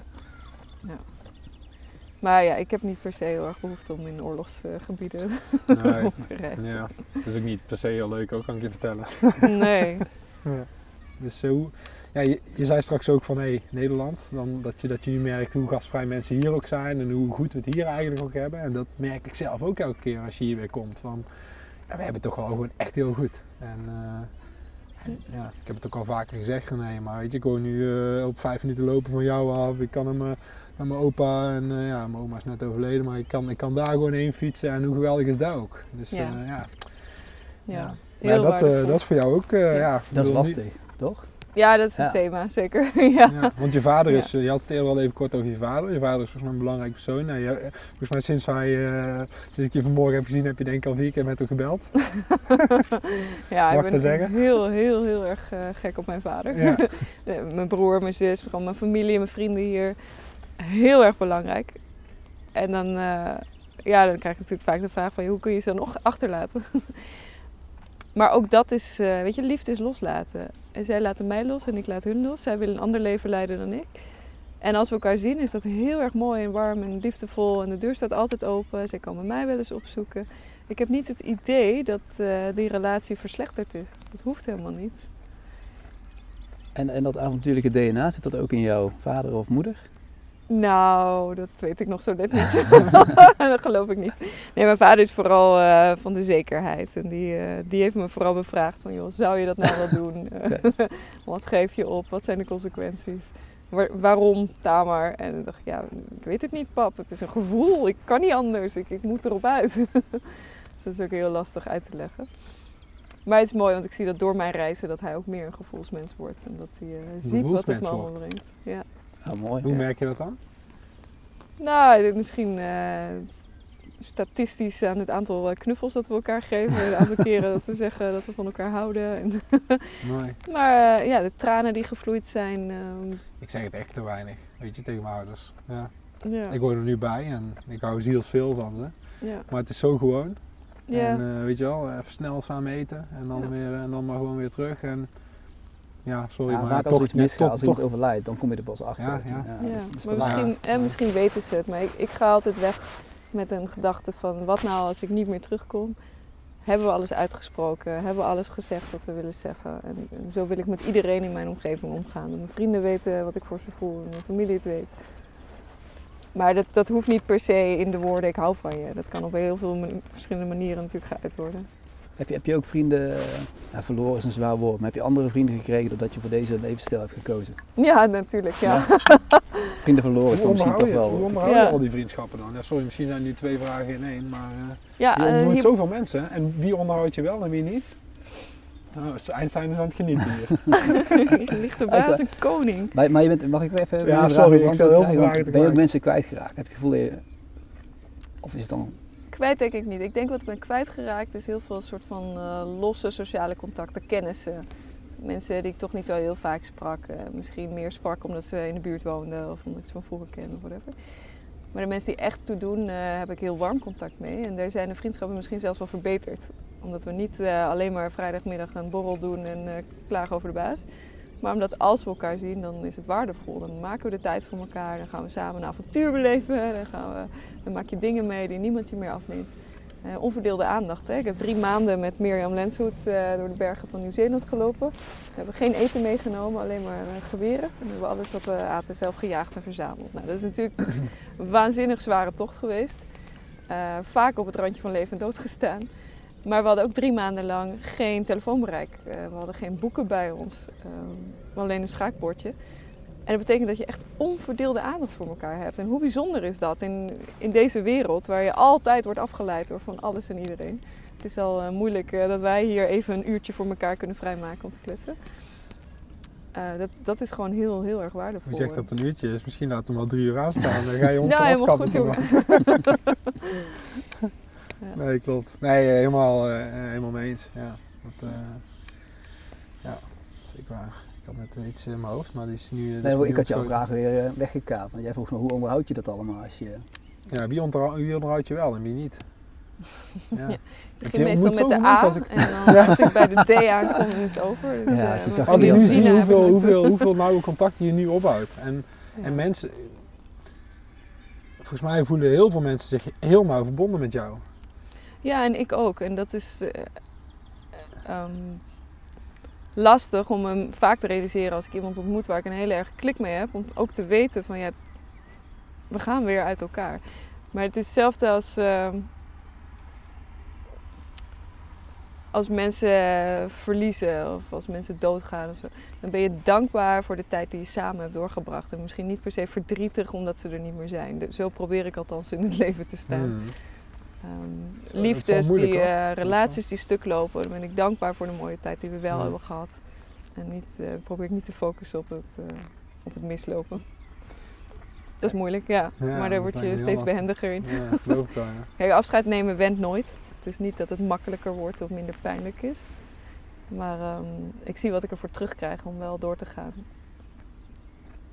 Maar ja, ik heb niet per se heel erg behoefte om in oorlogsgebieden Nee. te reizen. Ja, dat is ook niet per se heel leuk, ook kan ik je vertellen. Nee. Dus eh, hoe, ja, je, je zei straks ook van hey, Nederland, dan dat, je, dat je nu merkt hoe gastvrij mensen hier ook zijn en hoe goed we het hier eigenlijk ook hebben. En dat merk ik zelf ook elke keer als je hier weer komt. Van, ja, we hebben het toch wel gewoon echt heel goed. En, eh, en, ja, ik heb het ook al vaker gezegd, nee, maar weet je, ik woon nu eh, op vijf minuten lopen van jou af. Ik kan naar mijn, naar mijn opa en eh, ja, mijn oma is net overleden, maar ik kan, ik kan daar gewoon heen fietsen en hoe geweldig is dat ook. Dus Ja. ja, ja. Ja. Dat, eh, dat is voor jou ook, eh, Ja. ja. Dat is lastig, toch? Ja, dat is Ja. het thema, zeker. ja. Ja, want je vader is, eh, je had het eerder al even kort over je vader. Je vader is volgens mij een belangrijk persoon. Nou, je- eh, volgens mij sinds, wij, eh, sinds ik je vanmorgen heb gezien, heb je denk ik al vier keer met hem gebeld. Ja, Mag ik ik ben dat zeggen? heel, heel, heel erg eh, gek op mijn vader. Mijn broer, mijn zus, gewoon mijn familie en mijn vrienden hier. Heel erg belangrijk. En dan, eh, ja, dan krijg je natuurlijk vaak de vraag van, hoe kun je ze dan nog achterlaten? maar ook dat is, eh, weet je, liefde is loslaten. En zij laten mij los en ik laat hun los. Zij willen een ander leven leiden dan ik. En als we elkaar zien is dat heel erg mooi en warm en liefdevol. En de deur staat altijd open. Zij komen mij wel eens opzoeken. Ik heb niet het idee dat eh, die relatie verslechterd is. Dat hoeft helemaal niet. En, en dat avontuurlijke DNA, zit dat ook in jouw vader of moeder? Nou, dat weet ik nog zo net niet. dat geloof ik niet. Nee, mijn vader is vooral eh, van de zekerheid. En die, eh, die heeft me vooral bevraagd van, joh, zou je dat nou wel doen? Wat geef je op? Wat zijn de consequenties? Waar- waarom, Tamar? En ik dacht, ja, ik weet het niet, pap. Het is een gevoel. Ik kan niet anders. Ik, ik moet erop uit. dus dat is ook heel lastig uit te leggen. Maar het is mooi, want ik zie dat door mijn reizen dat hij ook meer een gevoelsmens wordt. En dat hij eh, ziet wat het me allemaal brengt. Ja. Ah, mooi. Hoe Ja. merk je dat dan? Nou, misschien eh, statistisch aan het aantal eh, knuffels dat we elkaar geven. Het aantal keren dat we zeggen dat we van elkaar houden. En, Mooi. maar eh, ja, de tranen die gevloeid zijn. ehm, Ik zeg het echt te weinig, weet je, tegen mijn ouders. Ja. ja, Ik hoor er nu bij en ik hou zielsveel van ze. ja, Maar het is zo gewoon. ja. En eh, weet je wel, even snel samen eten en dan, Ja. weer, en dan maar gewoon weer terug. En ja, sorry, Ja, maar vaak als toch, er iets misgaat, toch, als toch, iemand overlijdt, dan kom je er pas achter. Ja, ja. Ja, dus- dus maar misschien, en misschien weten ze het, maar ik, ik ga altijd weg met een gedachte van wat nou als ik niet meer terugkom? Hebben we alles uitgesproken? Hebben we alles gezegd wat we willen zeggen? En, en zo wil ik met iedereen in mijn omgeving omgaan. Dat mijn vrienden weten wat ik voor ze voel en mijn familie het weet. Maar dat, dat hoeft niet per se in de woorden ik hou van je. Dat kan op heel veel verschillende manieren natuurlijk geuit worden. Heb je, heb je ook vrienden, eh, ja, verloren is een zwaar woord, maar heb je andere vrienden gekregen doordat je voor deze levensstijl hebt gekozen? Ja, natuurlijk. Ja. Vrienden verloren is hoe dan misschien toch je, hoe wel... onderhoud Ja. je al die vriendschappen dan? Ja, sorry, misschien zijn nu twee vragen in één, maar eh, Ja, je eh, ontmoet hier- zoveel mensen. En wie onderhoud je wel en wie niet? Nou, Einstein is aan het genieten hier. hier ligt erbij als een koning. Maar, maar je bent, mag ik even Ja, sorry, ik stel heel veel vragen Ben je ook mensen kwijtgeraakt? Heb je het gevoel dat je... Of is het dan... Kwijt denk ik niet. Ik denk wat ik ben kwijtgeraakt is heel veel soort van eh, losse sociale contacten, kennissen. Mensen die ik toch niet zo heel vaak sprak. eh, misschien meer sprak omdat ze in de buurt woonden of omdat ik ze van vroeger kende of whatever. Maar de mensen die echt toe doen, eh, heb ik heel warm contact mee. En daar zijn de vriendschappen misschien zelfs wel verbeterd. Omdat we niet alleen maar vrijdagmiddag een borrel doen en klagen over de baas. Maar omdat als we elkaar zien, dan is het waardevol. Dan maken we de tijd voor elkaar. Dan gaan we samen een avontuur beleven. Dan, gaan we, dan maak je dingen mee die niemand je meer afneemt. Eh, onverdeelde aandacht. Hè. Ik heb drie maanden met Mirjam Lenshoed eh, door de bergen van Nieuw-Zeeland gelopen. We hebben geen eten meegenomen, alleen maar eh, geweren. En we hebben alles wat we aten zelf gejaagd en verzameld. Nou, dat is natuurlijk een waanzinnig zware tocht geweest. Vaak op het randje van leven en dood gestaan. Maar we hadden ook drie maanden lang geen telefoonbereik. Eh, we hadden geen boeken bij ons. Ehm, alleen een schaakbordje. En dat betekent dat je echt onverdeelde aandacht voor elkaar hebt. En hoe bijzonder is dat in, in deze wereld waar je altijd wordt afgeleid door van alles en iedereen. Het is al eh, moeilijk eh, dat wij hier even een uurtje voor elkaar kunnen vrijmaken om te kletsen. Dat, dat is gewoon heel, heel erg waardevol. Wie zegt dat het een uurtje is? Misschien laat hem wel drie uur aanstaan. Dan ga je ons Ja, eraf helemaal goed. Ja. Nee, klopt. Nee, eh, helemaal, eh, eh, helemaal mee eens. Ja, dat, eh, ja, zeker waar. Ik had net iets in mijn hoofd, maar die is nu... die Nee, is ik had jouw vraag weer eh, weggekaapt. Want jij vroeg me, hoe onderhoud je dat allemaal als je... Ja, wie, onderhoud, wie onderhoud je wel en wie niet? Ja. Ja. Ik je begin meestal met de A als ik- en dan als ik bij de D aankom, dan is het over. Dus, Ja, Als ik nu zie hoeveel, hoeveel, hoeveel nauwe contacten je nu opbouwt. En, Ja. en mensen, volgens mij voelen heel veel mensen zich heel nauw verbonden met jou. Ja, en ik ook. En dat is eh, ehm, lastig om hem vaak te realiseren als ik iemand ontmoet waar ik een hele erg klik mee heb. Om ook te weten van ja, we gaan weer uit elkaar. Maar het is hetzelfde als, ehm, als mensen verliezen of als mensen doodgaan of zo. Dan ben je dankbaar voor de tijd die je samen hebt doorgebracht. En misschien niet per se verdrietig omdat ze er niet meer zijn. Zo probeer ik althans in het leven te staan. Hmm. Wel- liefdes, moeilijk, die, eh, relaties die stuk lopen. Dan ben ik dankbaar voor de mooie tijd die we wel Ja. hebben gehad. En niet, eh, probeer ik niet te focussen op het, eh, op het mislopen. Dat is moeilijk, ja. Ja, maar daar word je steeds lastig. behendiger in. Ja, geloof ik wel, ja. Kijk, afscheid nemen went nooit. Het is niet dat het makkelijker wordt of minder pijnlijk is. Maar ehm, ik zie wat ik ervoor terugkrijg om wel door te gaan.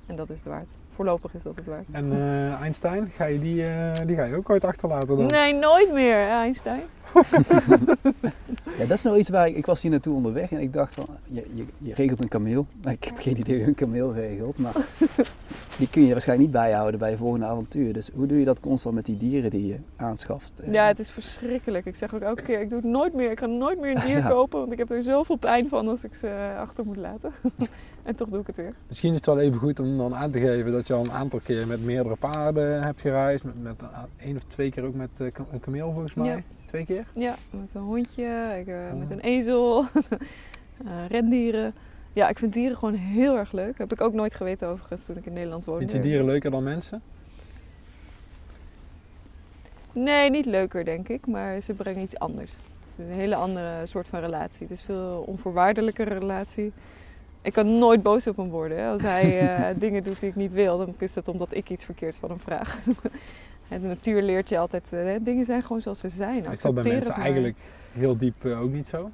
En dat is het waard. Voorlopig is dat het waard. En eh, Einstein, ga je die, eh, die ga je ook ooit achterlaten dan? Nee, nooit meer, Einstein. Ja, dat is nou iets waar ik, ik was hier naartoe onderweg en ik dacht van, je, je, je regelt een kameel. Ik heb geen idee hoe je een kameel regelt, maar die kun je waarschijnlijk niet bijhouden bij je volgende avontuur. Dus hoe doe je dat constant met die dieren die je aanschaft? Ja, het is verschrikkelijk. Ik zeg ook elke keer, ik doe het nooit meer. Ik ga nooit meer een dier Ja. kopen, want ik heb er zoveel pijn van als ik ze achter moet laten. en toch doe ik het weer. Misschien is het wel even goed om dan aan te geven dat je al een aantal keer met meerdere paarden hebt gereisd. Met, met een- één of twee keer ook met eh, een kameel volgens mij. Ja. Twee keer? Ja, met een hondje, ik, eh, Oh. met een ezel, eh, rendieren. Ja, ik vind dieren gewoon heel erg leuk. Heb ik ook nooit geweten overigens toen ik in Nederland woonde. Vind je dieren leuker dan mensen? Nee, niet leuker denk ik, maar ze brengen iets anders. Het is een hele andere soort van relatie. Het is een veel onvoorwaardelijkere relatie. Ik kan nooit boos op hem worden. Hè. Als hij eh, dingen doet die ik niet wil, dan is dat omdat ik iets verkeerds van hem vraag. En de natuur leert je altijd, eh, hè, dingen zijn gewoon zoals ze zijn. Is dat bij mensen eigenlijk heel diep eh, ook niet zo?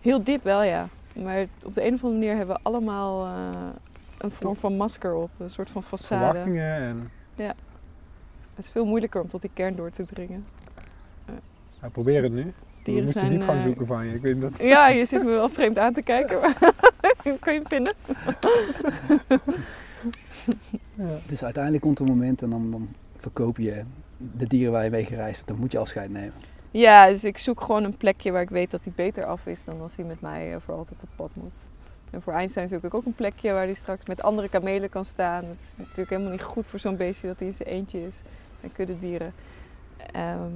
Heel diep wel, ja. Maar op de een of andere manier hebben we allemaal eh, een vorm van masker op. Een soort van façade. Verwachtingen en Het is veel moeilijker om tot die kern door te dringen. ja, probeer het nu. We Dieren moesten zijn, diepgang eh, zoeken van je. Ik weet dat... Ja, je zit me wel vreemd aan te kijken. Maar kan je het vinden? Ja. Dus uiteindelijk komt er een moment en dan, dan verkoop je de dieren waar je mee gereisd hebt. Dan moet je afscheid nemen. Ja, dus ik zoek gewoon een plekje waar ik weet dat hij beter af is dan als hij met mij eh, voor altijd op pad moet. En voor Einstein zoek ik ook een plekje waar hij straks met andere kamelen kan staan. Het is natuurlijk helemaal niet goed voor zo'n beestje dat hij in zijn eentje is. Het zijn kuddedieren. Ehm,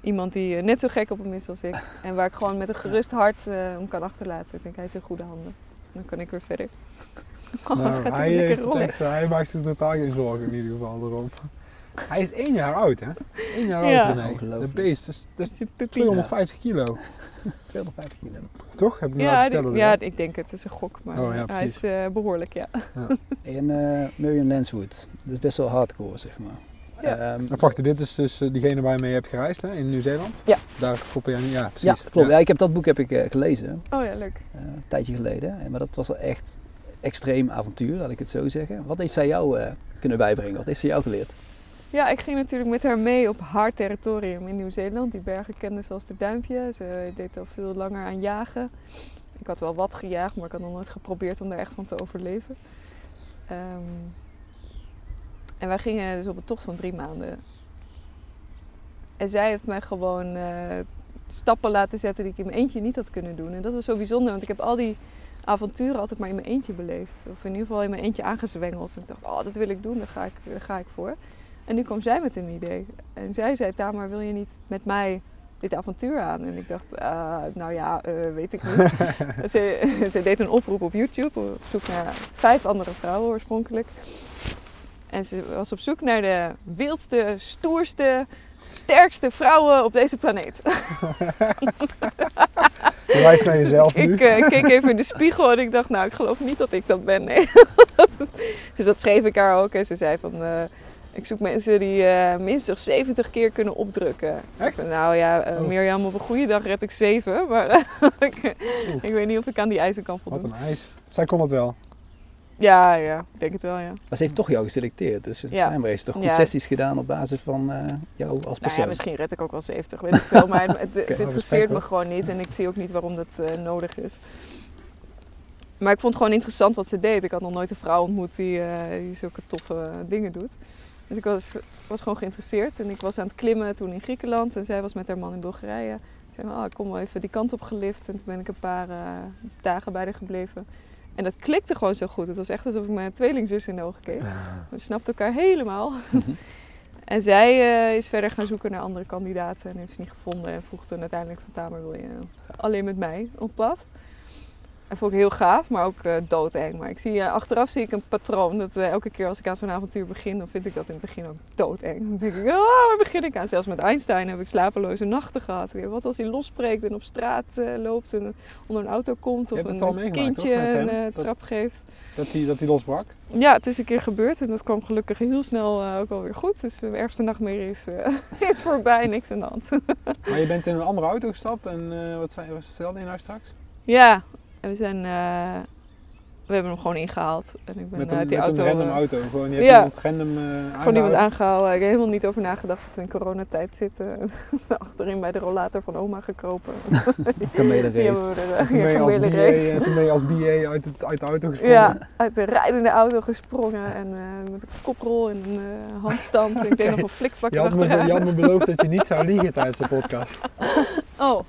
iemand die eh, net zo gek op hem is als ik. En waar ik gewoon met een gerust hart eh, hem kan achterlaten. Ik denk, hij is in goede handen. Dan kan ik weer verder. Oh, Nou, hij, lekker heeft het rollen. echt, hij maakt zich totaal geen zorgen in ieder geval erom. Hij is één jaar oud, hè? Eén jaar Ja. oud, René. De beest, dat is, dat is Het is een puppy. 250 kilo. 250 kilo. Toch? Heb ik me Ja, laten die- vertellen. ja, ik denk het. Het is een gok. Maar Oh, ja, hij is eh, behoorlijk, ja. En eh Marion Lanswood, dat is best wel hardcore zeg maar. Ja. Ehm, En wacht, dit is dus eh, diegene waar je mee hebt gereisd, hè? In Nieuw-Zeeland? Ja. Daar koppel je aan, ja ja, precies. klopt. Ja. ik heb dat boek heb ik eh, gelezen, Oh ja, leuk. eh, een tijdje geleden. En- Maar dat was wel echt extreem avontuur, laat ik het zo zeggen. Wat heeft zij jou eh, kunnen bijbrengen? Wat heeft ze jou geleerd? Ja, ik ging natuurlijk met haar mee op haar territorium in Nieuw-Zeeland. Die bergen kende ze als de duimpje. Ze deed al veel langer aan jagen. Ik had wel wat gejaagd, maar ik had nog nooit geprobeerd om daar echt van te overleven. Ehm, en wij gingen dus op een tocht van drie maanden. En zij heeft mij gewoon eh, stappen laten zetten die ik in mijn eentje niet had kunnen doen. En dat was zo bijzonder, want ik heb al die avonturen altijd maar in mijn eentje beleefd. Of in ieder geval in mijn eentje aangezwengeld. En ik dacht, oh, dat wil ik doen, ga ik, daar ga ik voor. En nu kwam zij met een idee. En zij zei, Tamar, wil je niet met mij dit avontuur aan? En ik dacht, ah, nou ja, eh, weet ik niet. ze, ze deed een oproep op YouTube op zoek naar vijf andere vrouwen oorspronkelijk. En ze was op zoek naar de wildste, stoerste, sterkste vrouwen op deze planeet. Je wijst naar jezelf nu. Ik eh, keek even in de spiegel en ik dacht, nou, ik geloof niet dat ik dat ben. Nee. dus dat schreef ik haar ook. En ze zei van, eh, ik zoek mensen die eh, minstens 70 keer kunnen opdrukken. Echt? Nou ja, eh, Oh. Mirjam, op een goede dag red ik zeven. Maar eh, ik, ik weet niet of ik aan die eisen kan Wat voldoen. een ijs. Zij kon het wel. Ja, ja, ik denk het wel, ja. Maar ze heeft toch jou geselecteerd, dus Ja. schijnbaar heeft ze toch Ja. concessies gedaan op basis van eh, jou als Nou persoon. ja, misschien red ik ook wel 70, weet ik veel. Maar het, het, interesseert respect, me gewoon niet en ik zie ook niet waarom dat eh, nodig is. Maar ik vond het gewoon interessant wat ze deed. Ik had nog nooit een vrouw ontmoet die, eh, die zulke toffe dingen doet. Dus ik was, was gewoon geïnteresseerd. En ik was aan het klimmen toen in Griekenland en zij was met haar man in Bulgarije. Ik zei, oh, ik kom wel even die kant op gelift. En toen ben ik een paar eh, dagen bij haar gebleven. En dat klikte gewoon zo goed. Het was echt alsof ik mijn tweelingzus in de ogen keek. We snapten elkaar helemaal. Mhm. En zij eh, is verder gaan zoeken naar andere kandidaten en heeft ze niet gevonden. En vroeg toen uiteindelijk van Tamer, wil je alleen met mij op pad? Dat vond ik heel gaaf, maar ook eh, doodeng. Maar ik zie, eh, achteraf zie ik een patroon. Dat eh, elke keer als ik aan zo'n avontuur begin, dan vind ik dat in het begin ook doodeng. Dan denk ik, oh, waar begin ik aan? Zelfs met Einstein heb ik slapeloze nachten gehad. Wat als hij losbreekt en op straat loopt en onder een auto komt of een kindje hem? een Dat- trap geeft. Dat die, dat die losbrak. Ja, het is een keer gebeurd en dat kwam gelukkig heel snel ook wel weer goed. Dus mijn ergste nachtmerrie is, is voorbij, niks aan de hand. Maar je bent in een andere auto gestapt en wat, zei, wat vertelde je nou straks? ja, en we zijn... eh, we hebben hem gewoon ingehaald. En ik ben Met, uit een, die met auto... een random eh, auto. Gewoon, je hebt ja. iemand random eh Gewoon iemand aangehouden. aangehouden. Ik heb helemaal niet over nagedacht dat we in coronatijd zitten. Achterin bij de rollator van oma gekropen. Kamele Die race. Toen ben, ja, je als BA, kamelenrace. eh, toen ben je als BA uit, het, uit de auto gesprongen. Ja, uit de rijdende auto gesprongen en eh, met een koprol en een eh, handstand. Ik deed nog een flikvlak Je had, me, je had me beloofd dat je niet zou liegen tijdens de podcast. Oh, oh.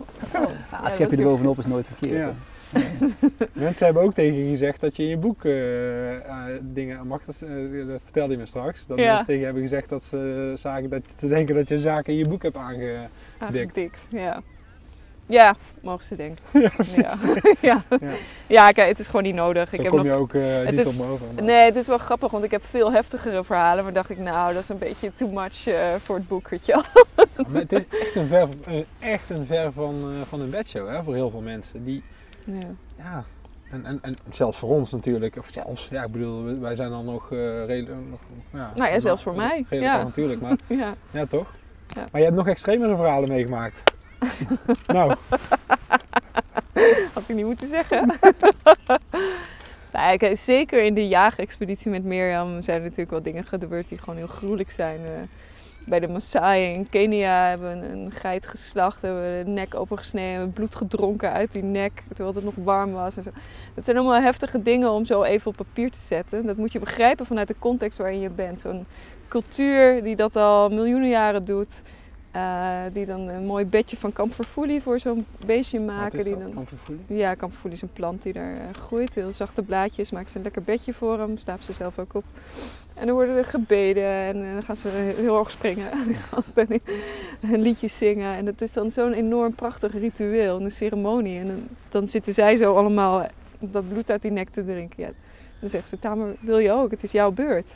Ja, dat schep je er bovenop is nooit verkeerd. Ja. Mensen hebben ook tegen je gezegd dat je in je boek eh, eh, dingen mag. Dat, eh, dat vertelde je me straks. Dat Ja. mensen tegen je hebben gezegd dat ze, zagen, dat ze denken dat je zaken in je boek hebt aange... Aangedikt, ja. Ja, mogen ze denken. ja, precies. Ja. ja. Ja. ja, kijk, het is gewoon niet nodig. Zo ik heb kom nog... je ook het niet is- over. maar- Nee, het is wel grappig, want ik heb veel heftigere verhalen. Maar dacht ik, nou, dat is een beetje too much eh, voor het boek, weet je wel. Maar het is echt een ver, echt een ver van, eh, van een bedshow hè, voor heel veel mensen. Die, Ja. ja, en, en, en zelfs voor ons natuurlijk. Of zelfs, ja, ik bedoel, wij- zijn dan nog eh redelijk... Nog, ja, Nou ja, zelfs voor mij, ja. avontuurlijk, maar ja. ja, toch? Ja. Maar je hebt nog extremere verhalen meegemaakt. nou, Had ik niet moeten zeggen. nou, kijk, zeker in de jaagexpeditie met Mirjam zijn er natuurlijk wel dingen gebeurd die gewoon heel gruwelijk zijn. Bij de Maasai in Kenia hebben we een, een geit geslacht, hebben we de nek opengesneden, hebben bloed gedronken uit die nek terwijl het nog warm was. En zo. Dat zijn allemaal heftige dingen om zo even op papier te zetten. Dat moet je begrijpen vanuit de context waarin je bent. Zo'n cultuur die dat al miljoenen jaren doet. Eh, die dan een mooi bedje van kamferfoelie voor zo'n beestje wat maken. is die dat? dan, Kamferfoelie? ja, kamferfoelie is een plant die daar eh, groeit. Heel zachte blaadjes. Maken ze een lekker bedje voor hem. Slaapt ze zelf ook op. En dan worden er gebeden. En eh, dan gaan ze heel erg springen. Als dan een liedje zingen. En het is dan zo'n enorm prachtig ritueel. Een ceremonie. En dan, dan zitten zij zo allemaal dat bloed uit die nek te drinken. Ja. Dan zegt ze, Tamer, wil je ook? Het is jouw beurt.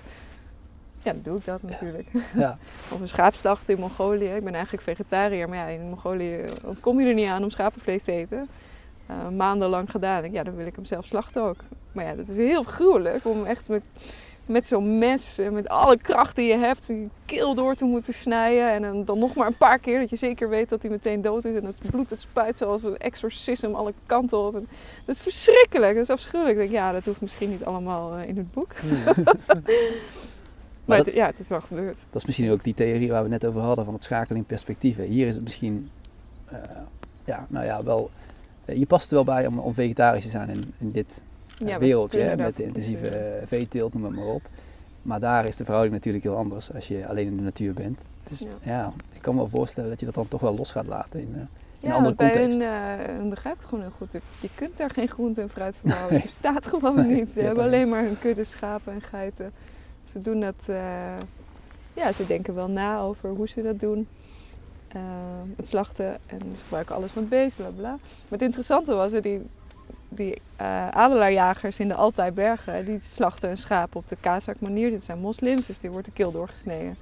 Ja, dan doe ik dat natuurlijk. Ja. Of een schaapslacht in Mongolië. Ik ben eigenlijk vegetariër, maar ja, in Mongolië kom je er niet aan om schapenvlees te eten. Eh, maandenlang gedaan. Ja, dan wil ik hem zelf slachten ook. Maar ja, dat is heel gruwelijk om echt met, met zo'n mes, eh, met alle kracht die je hebt, die keel door te moeten snijden. En dan, dan nog maar een paar keer, dat je zeker weet dat hij meteen dood is. En het bloed het spuit zoals een exorcism alle kanten op. En dat is verschrikkelijk, dat is afschuwelijk. Ik denk, ja, dat hoeft misschien niet allemaal eh, in het boek. Maar, dat- ja, het is wel gebeurd. Dat is misschien ook die theorie waar we net over hadden van het schakelen in perspectieven. Hier is het misschien, eh, ja, nou ja, wel, eh, je past er wel bij om, om vegetarisch te zijn in, in dit eh, Ja, we wereldje, hè, met de intensieve veeteelt, noem het maar op. Maar daar is de verhouding natuurlijk heel anders als je alleen in de natuur bent. Dus Ja. ja, ik kan me wel voorstellen dat je dat dan toch wel los gaat laten in, in een Ja, andere context. hun, eh, hun begrijpt het gewoon heel goed. Je kunt daar geen groente en fruit van houden. Het bestaat gewoon Nee, niet. Ze ja, hebben alleen maar hun kudde schapen en geiten. Ze doen dat... eh, ja, ze denken wel na over hoe ze dat doen. Eh, het slachten en ze gebruiken alles van het beest, bla bla. Maar het interessante was, die, die adelaarjagers in de Altaibergen, die slachten een schaap op de Kazak manier. Dit zijn moslims, dus die wordt de keel doorgesneden.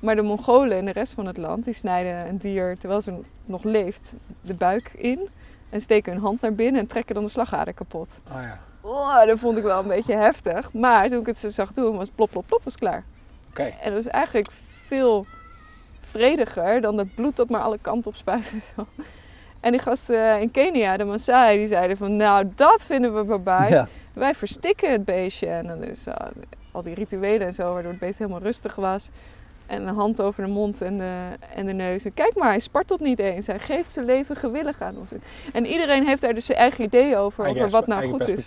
Maar de Mongolen en de rest van het land, die snijden een dier terwijl ze nog leeft de buik in. En steken hun hand naar binnen en trekken dan de slagader kapot. Ah ja, Oh, dat vond ik wel een beetje heftig. Maar toen ik het zo zag doen, was plop, plop, plop, was klaar. oké. En dat was eigenlijk veel vrediger dan dat bloed dat maar alle kanten op spuit en zo. En die gasten in Kenia, de Maasai, die zeiden van nou, dat vinden we barbaars. ja, Wij verstikken het beestje. En dan is uh, al die rituelen en zo, waardoor het beest helemaal rustig was. En een hand over de mond en de, en de neus. En kijk maar, hij spartelt niet eens. Hij geeft zijn leven gewillig aan ons. En iedereen heeft daar dus zijn eigen idee over, Eigen over wat nou goed is.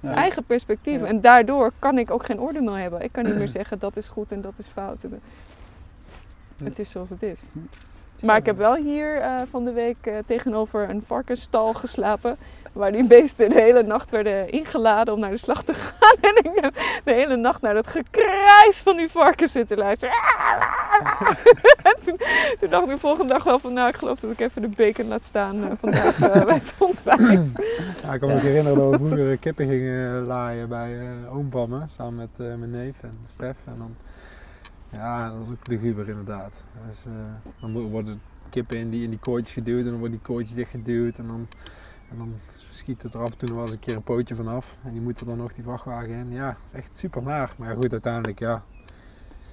ja. Eigen perspectief. Ja. En daardoor kan ik ook geen oordeel meer hebben. Ik kan niet meer zeggen dat is goed en dat is fout. Het is zoals het is. Maar ik heb wel hier eh, van de week eh, tegenover een varkensstal geslapen. Waar die beesten de hele nacht werden ingeladen om naar de slag te gaan. En ik heb de hele nacht naar dat gekrijs van die varkens zitten luisteren. En toen, toen dacht ik de volgende dag wel van, nou, ik geloof dat ik even de bacon laat staan eh, vandaag bij het ontbijt. Ik kan me herinneren dat we vroeger kippen gingen laaien bij eh oom samen met mijn neef en Stef. En dan, ja, dat is ook de guber inderdaad. Dus, eh, dan wo- worden kippen in die, in die kooitjes geduwd en dan worden die kooitjes dichtgeduwd. En dan, en dan schiet het er af en toe nog wel eens een keer een pootje vanaf. En die moeten dan nog die vrachtwagen in. Ja, dat is echt super naar. Maar ja, goed, uiteindelijk, ja.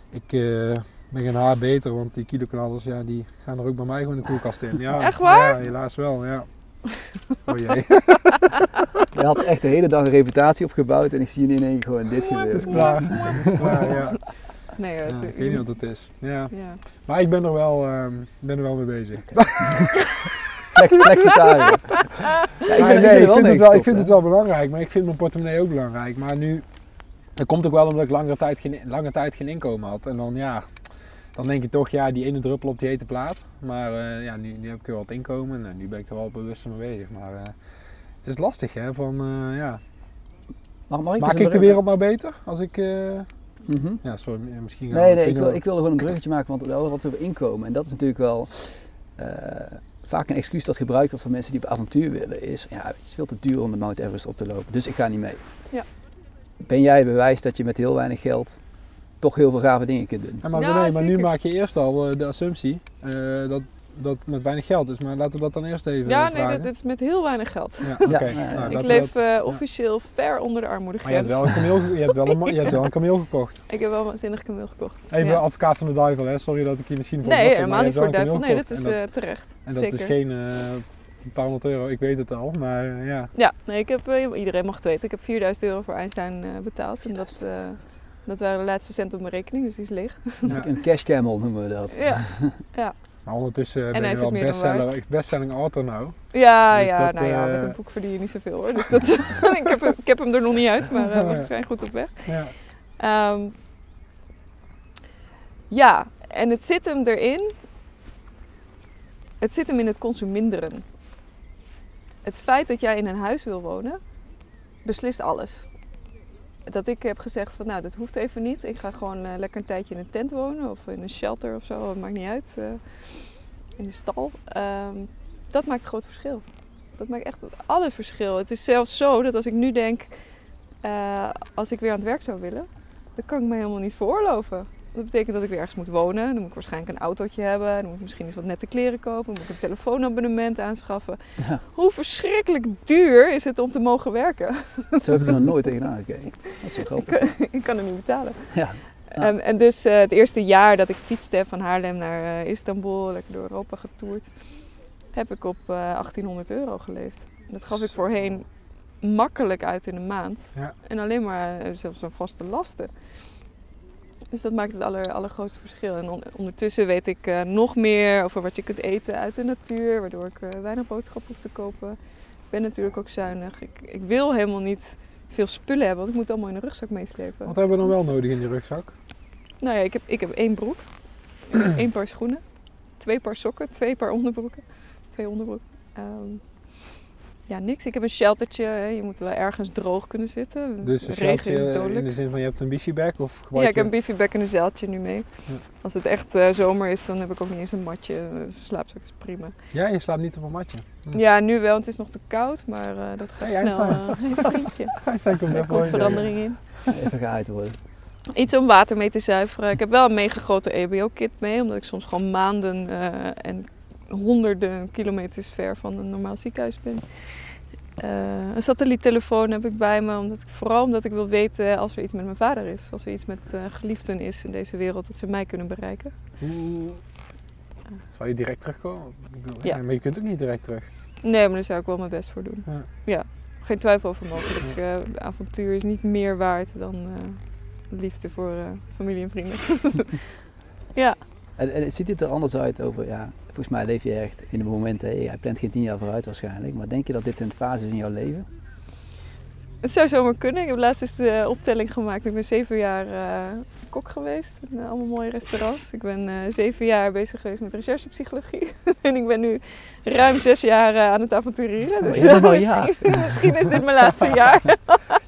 Ik eh, ben geen haar beter, want die kiloknallers, ja, die gaan er ook bij mij gewoon in de koelkast in. Ja, Echt waar? Ja, helaas wel, ja. Oh jee. Je had echt de hele dag een reputatie opgebouwd en ik zie nu in één keer gewoon dit Het gebeuren. is klaar. Het is klaar, ja. Nee, ja. Ik weet niet wat het is. Ja. ja. Maar ik ben er wel, ehm, ben er wel mee bezig. Flex, flexitariër. Ja, ik Nee, ik vind het wel, ik vind het wel belangrijk, maar ik vind mijn portemonnee ook belangrijk. Maar nu, dat komt ook wel omdat ik langere tijd geen, lange tijd geen inkomen had. En dan ja, dan denk je toch, ja, die ene druppel op die hete plaat. Maar eh, ja, nu, nu heb ik wel wat inkomen en nu ben ik er wel bewuster mee bezig. Maar eh, het is lastig hè, van eh, ja, Mag, mag ik maak ik de wereld nou beter als ik... Mhm. ja, sorry, misschien... Nee, nee, ik, wil, ik wilde gewoon een bruggetje maken, want wel wat over inkomen. En dat is natuurlijk wel eh, vaak een excuus dat gebruikt wordt voor mensen die op avontuur willen. Is, ja, het is veel te duur om de Mount Everest op te lopen, dus ik ga niet mee. Ja. Ben jij bewijs dat je met heel weinig geld toch heel veel gave dingen kunt doen? Ja, maar, Ja, nee, maar nu maak je eerst al eh, de assumptie eh, dat dat met weinig geld is. Maar laten we dat dan eerst even Ja, nee, dit, dit is met heel weinig geld. Ja, oké. Ja, Nou, ik leef dat- eh, officieel ver onder de Maar je armoedegrens. hebt wel een kameel, je hebt wel een, je hebt wel een kameel gekocht. Ik heb wel een waanzinnig kameel gekocht. Even Ja. advocaat van de duivel, hè? sorry dat ik je misschien voor Nee, helemaal maar niet voor wel duivel. Nee, dat is eh, terecht. En dat, en dat Zeker. is geen eh, een paar honderd euro, ik weet het al. Maar eh, ja, Ja, nee, ik heb, iedereen mag het weten. Ik heb 4000 euro voor Einstein eh, betaald. En dat, eh, dat waren de laatste cent op mijn rekening, dus die is leeg. ja. Een cash camel noemen we dat. Ja, Maar ondertussen ben je wel bestseller, bestselling author nou. ja, Dus ja dat, nou ja, met eh, een boek verdien je niet zoveel hoor. Dus dat, ik, heb, hem- ik heb hem er nog niet uit, maar eh, we zijn goed op weg. Ja. Ehm, ja, en het zit hem erin. Het zit hem in het consuminderen. Het feit dat jij in een huis wil wonen, beslist alles. Dat ik heb gezegd van nou, dat hoeft even niet. Ik ga gewoon eh, lekker een tijdje in een tent wonen of in een shelter of zo, maakt niet uit. eh, in de stal. Ehm, dat maakt groot verschil. Dat maakt echt alle verschil. Het is zelfs zo dat als ik nu denk, eh, als ik weer aan het werk zou willen, dan kan ik me helemaal niet veroorloven. Dat betekent dat ik weer ergens moet wonen. Dan moet ik waarschijnlijk een autootje hebben. Dan moet ik misschien eens wat nette kleren kopen. Dan moet ik een telefoonabonnement aanschaffen. Ja. Hoe verschrikkelijk duur is het om te mogen werken? Zo heb ik er nog nooit tegenaan gekeken. Dat is zo grappig. ik kan het niet betalen. Ja. Ja. En, en dus eh, het eerste jaar dat ik fietste van Haarlem naar eh, Istanbul, lekker door Europa getoerd, heb ik op eh, 1800 euro geleefd. Dat gaf ik voorheen makkelijk uit in een maand. Ja. En alleen maar eh, zelfs aan vaste lasten. Dus dat maakt het aller, allergrootste verschil. En on- ondertussen weet ik eh, nog meer over wat je kunt eten uit de natuur, waardoor ik eh, weinig boodschap hoef te kopen. Ik ben natuurlijk ook zuinig. Ik, ik wil helemaal niet veel spullen hebben, want ik moet allemaal in een rugzak meeslepen. Wat hebben we dan wel nodig in die rugzak? Nou ja, ik heb, ik heb één broek, één paar schoenen, twee paar sokken, twee paar onderbroeken, twee onderbroeken. Ehm, ja, niks. Ik heb een sheltertje. Je moet wel ergens droog kunnen zitten. Dus een Regen is in de zin van je hebt een wifi bag of Ja, ik heb een biffyback en een zeiltje nu mee. Ja. Als het echt eh, zomer is, dan heb ik ook niet eens een matje. Een slaapzak is prima. Ja, je slaapt niet op een matje. Hm. Ja, nu wel. want Het is nog te koud, maar eh, dat gaat Hey, snel. Einstein. eh, hey, vriendje. Zijn komt Er komt verandering in. Even gehaaid worden. Iets om water mee te zuiveren. Ik heb wel een mega grote EBO-kit mee, omdat ik soms gewoon maanden eh, en honderden kilometers ver van een normaal ziekenhuis ben. Eh, een satelliettelefoon heb ik bij me, omdat ik, vooral omdat ik wil weten als er iets met mijn vader is. Als er iets met eh, geliefden is in deze wereld, dat ze mij kunnen bereiken. Hoe... Zou je direct terugkomen? Ik bedoel, Ja. ja, Maar je kunt ook niet direct terug. Nee, maar daar zou ik wel mijn best voor doen. Ja. Ja, geen twijfel over mogelijk. Eh, de avontuur is niet meer waard dan eh, liefde voor eh, familie en vrienden. ja. En, en ziet het er anders uit over, ja, volgens mij leef je echt in de momenten, hè? jij plant geen tien jaar vooruit waarschijnlijk, maar denk je dat dit een fase is in jouw leven? Het zou zomaar kunnen. Ik heb laatst eens de optelling gemaakt. Ik ben zeven jaar eh, kok geweest in allemaal mooie restaurants. Ik ben eh, zeven jaar bezig geweest met recherchepsychologie. en ik ben nu ruim zes jaar eh, aan het avontureren. Dus bent nog een misschien, misschien is dit mijn laatste jaar.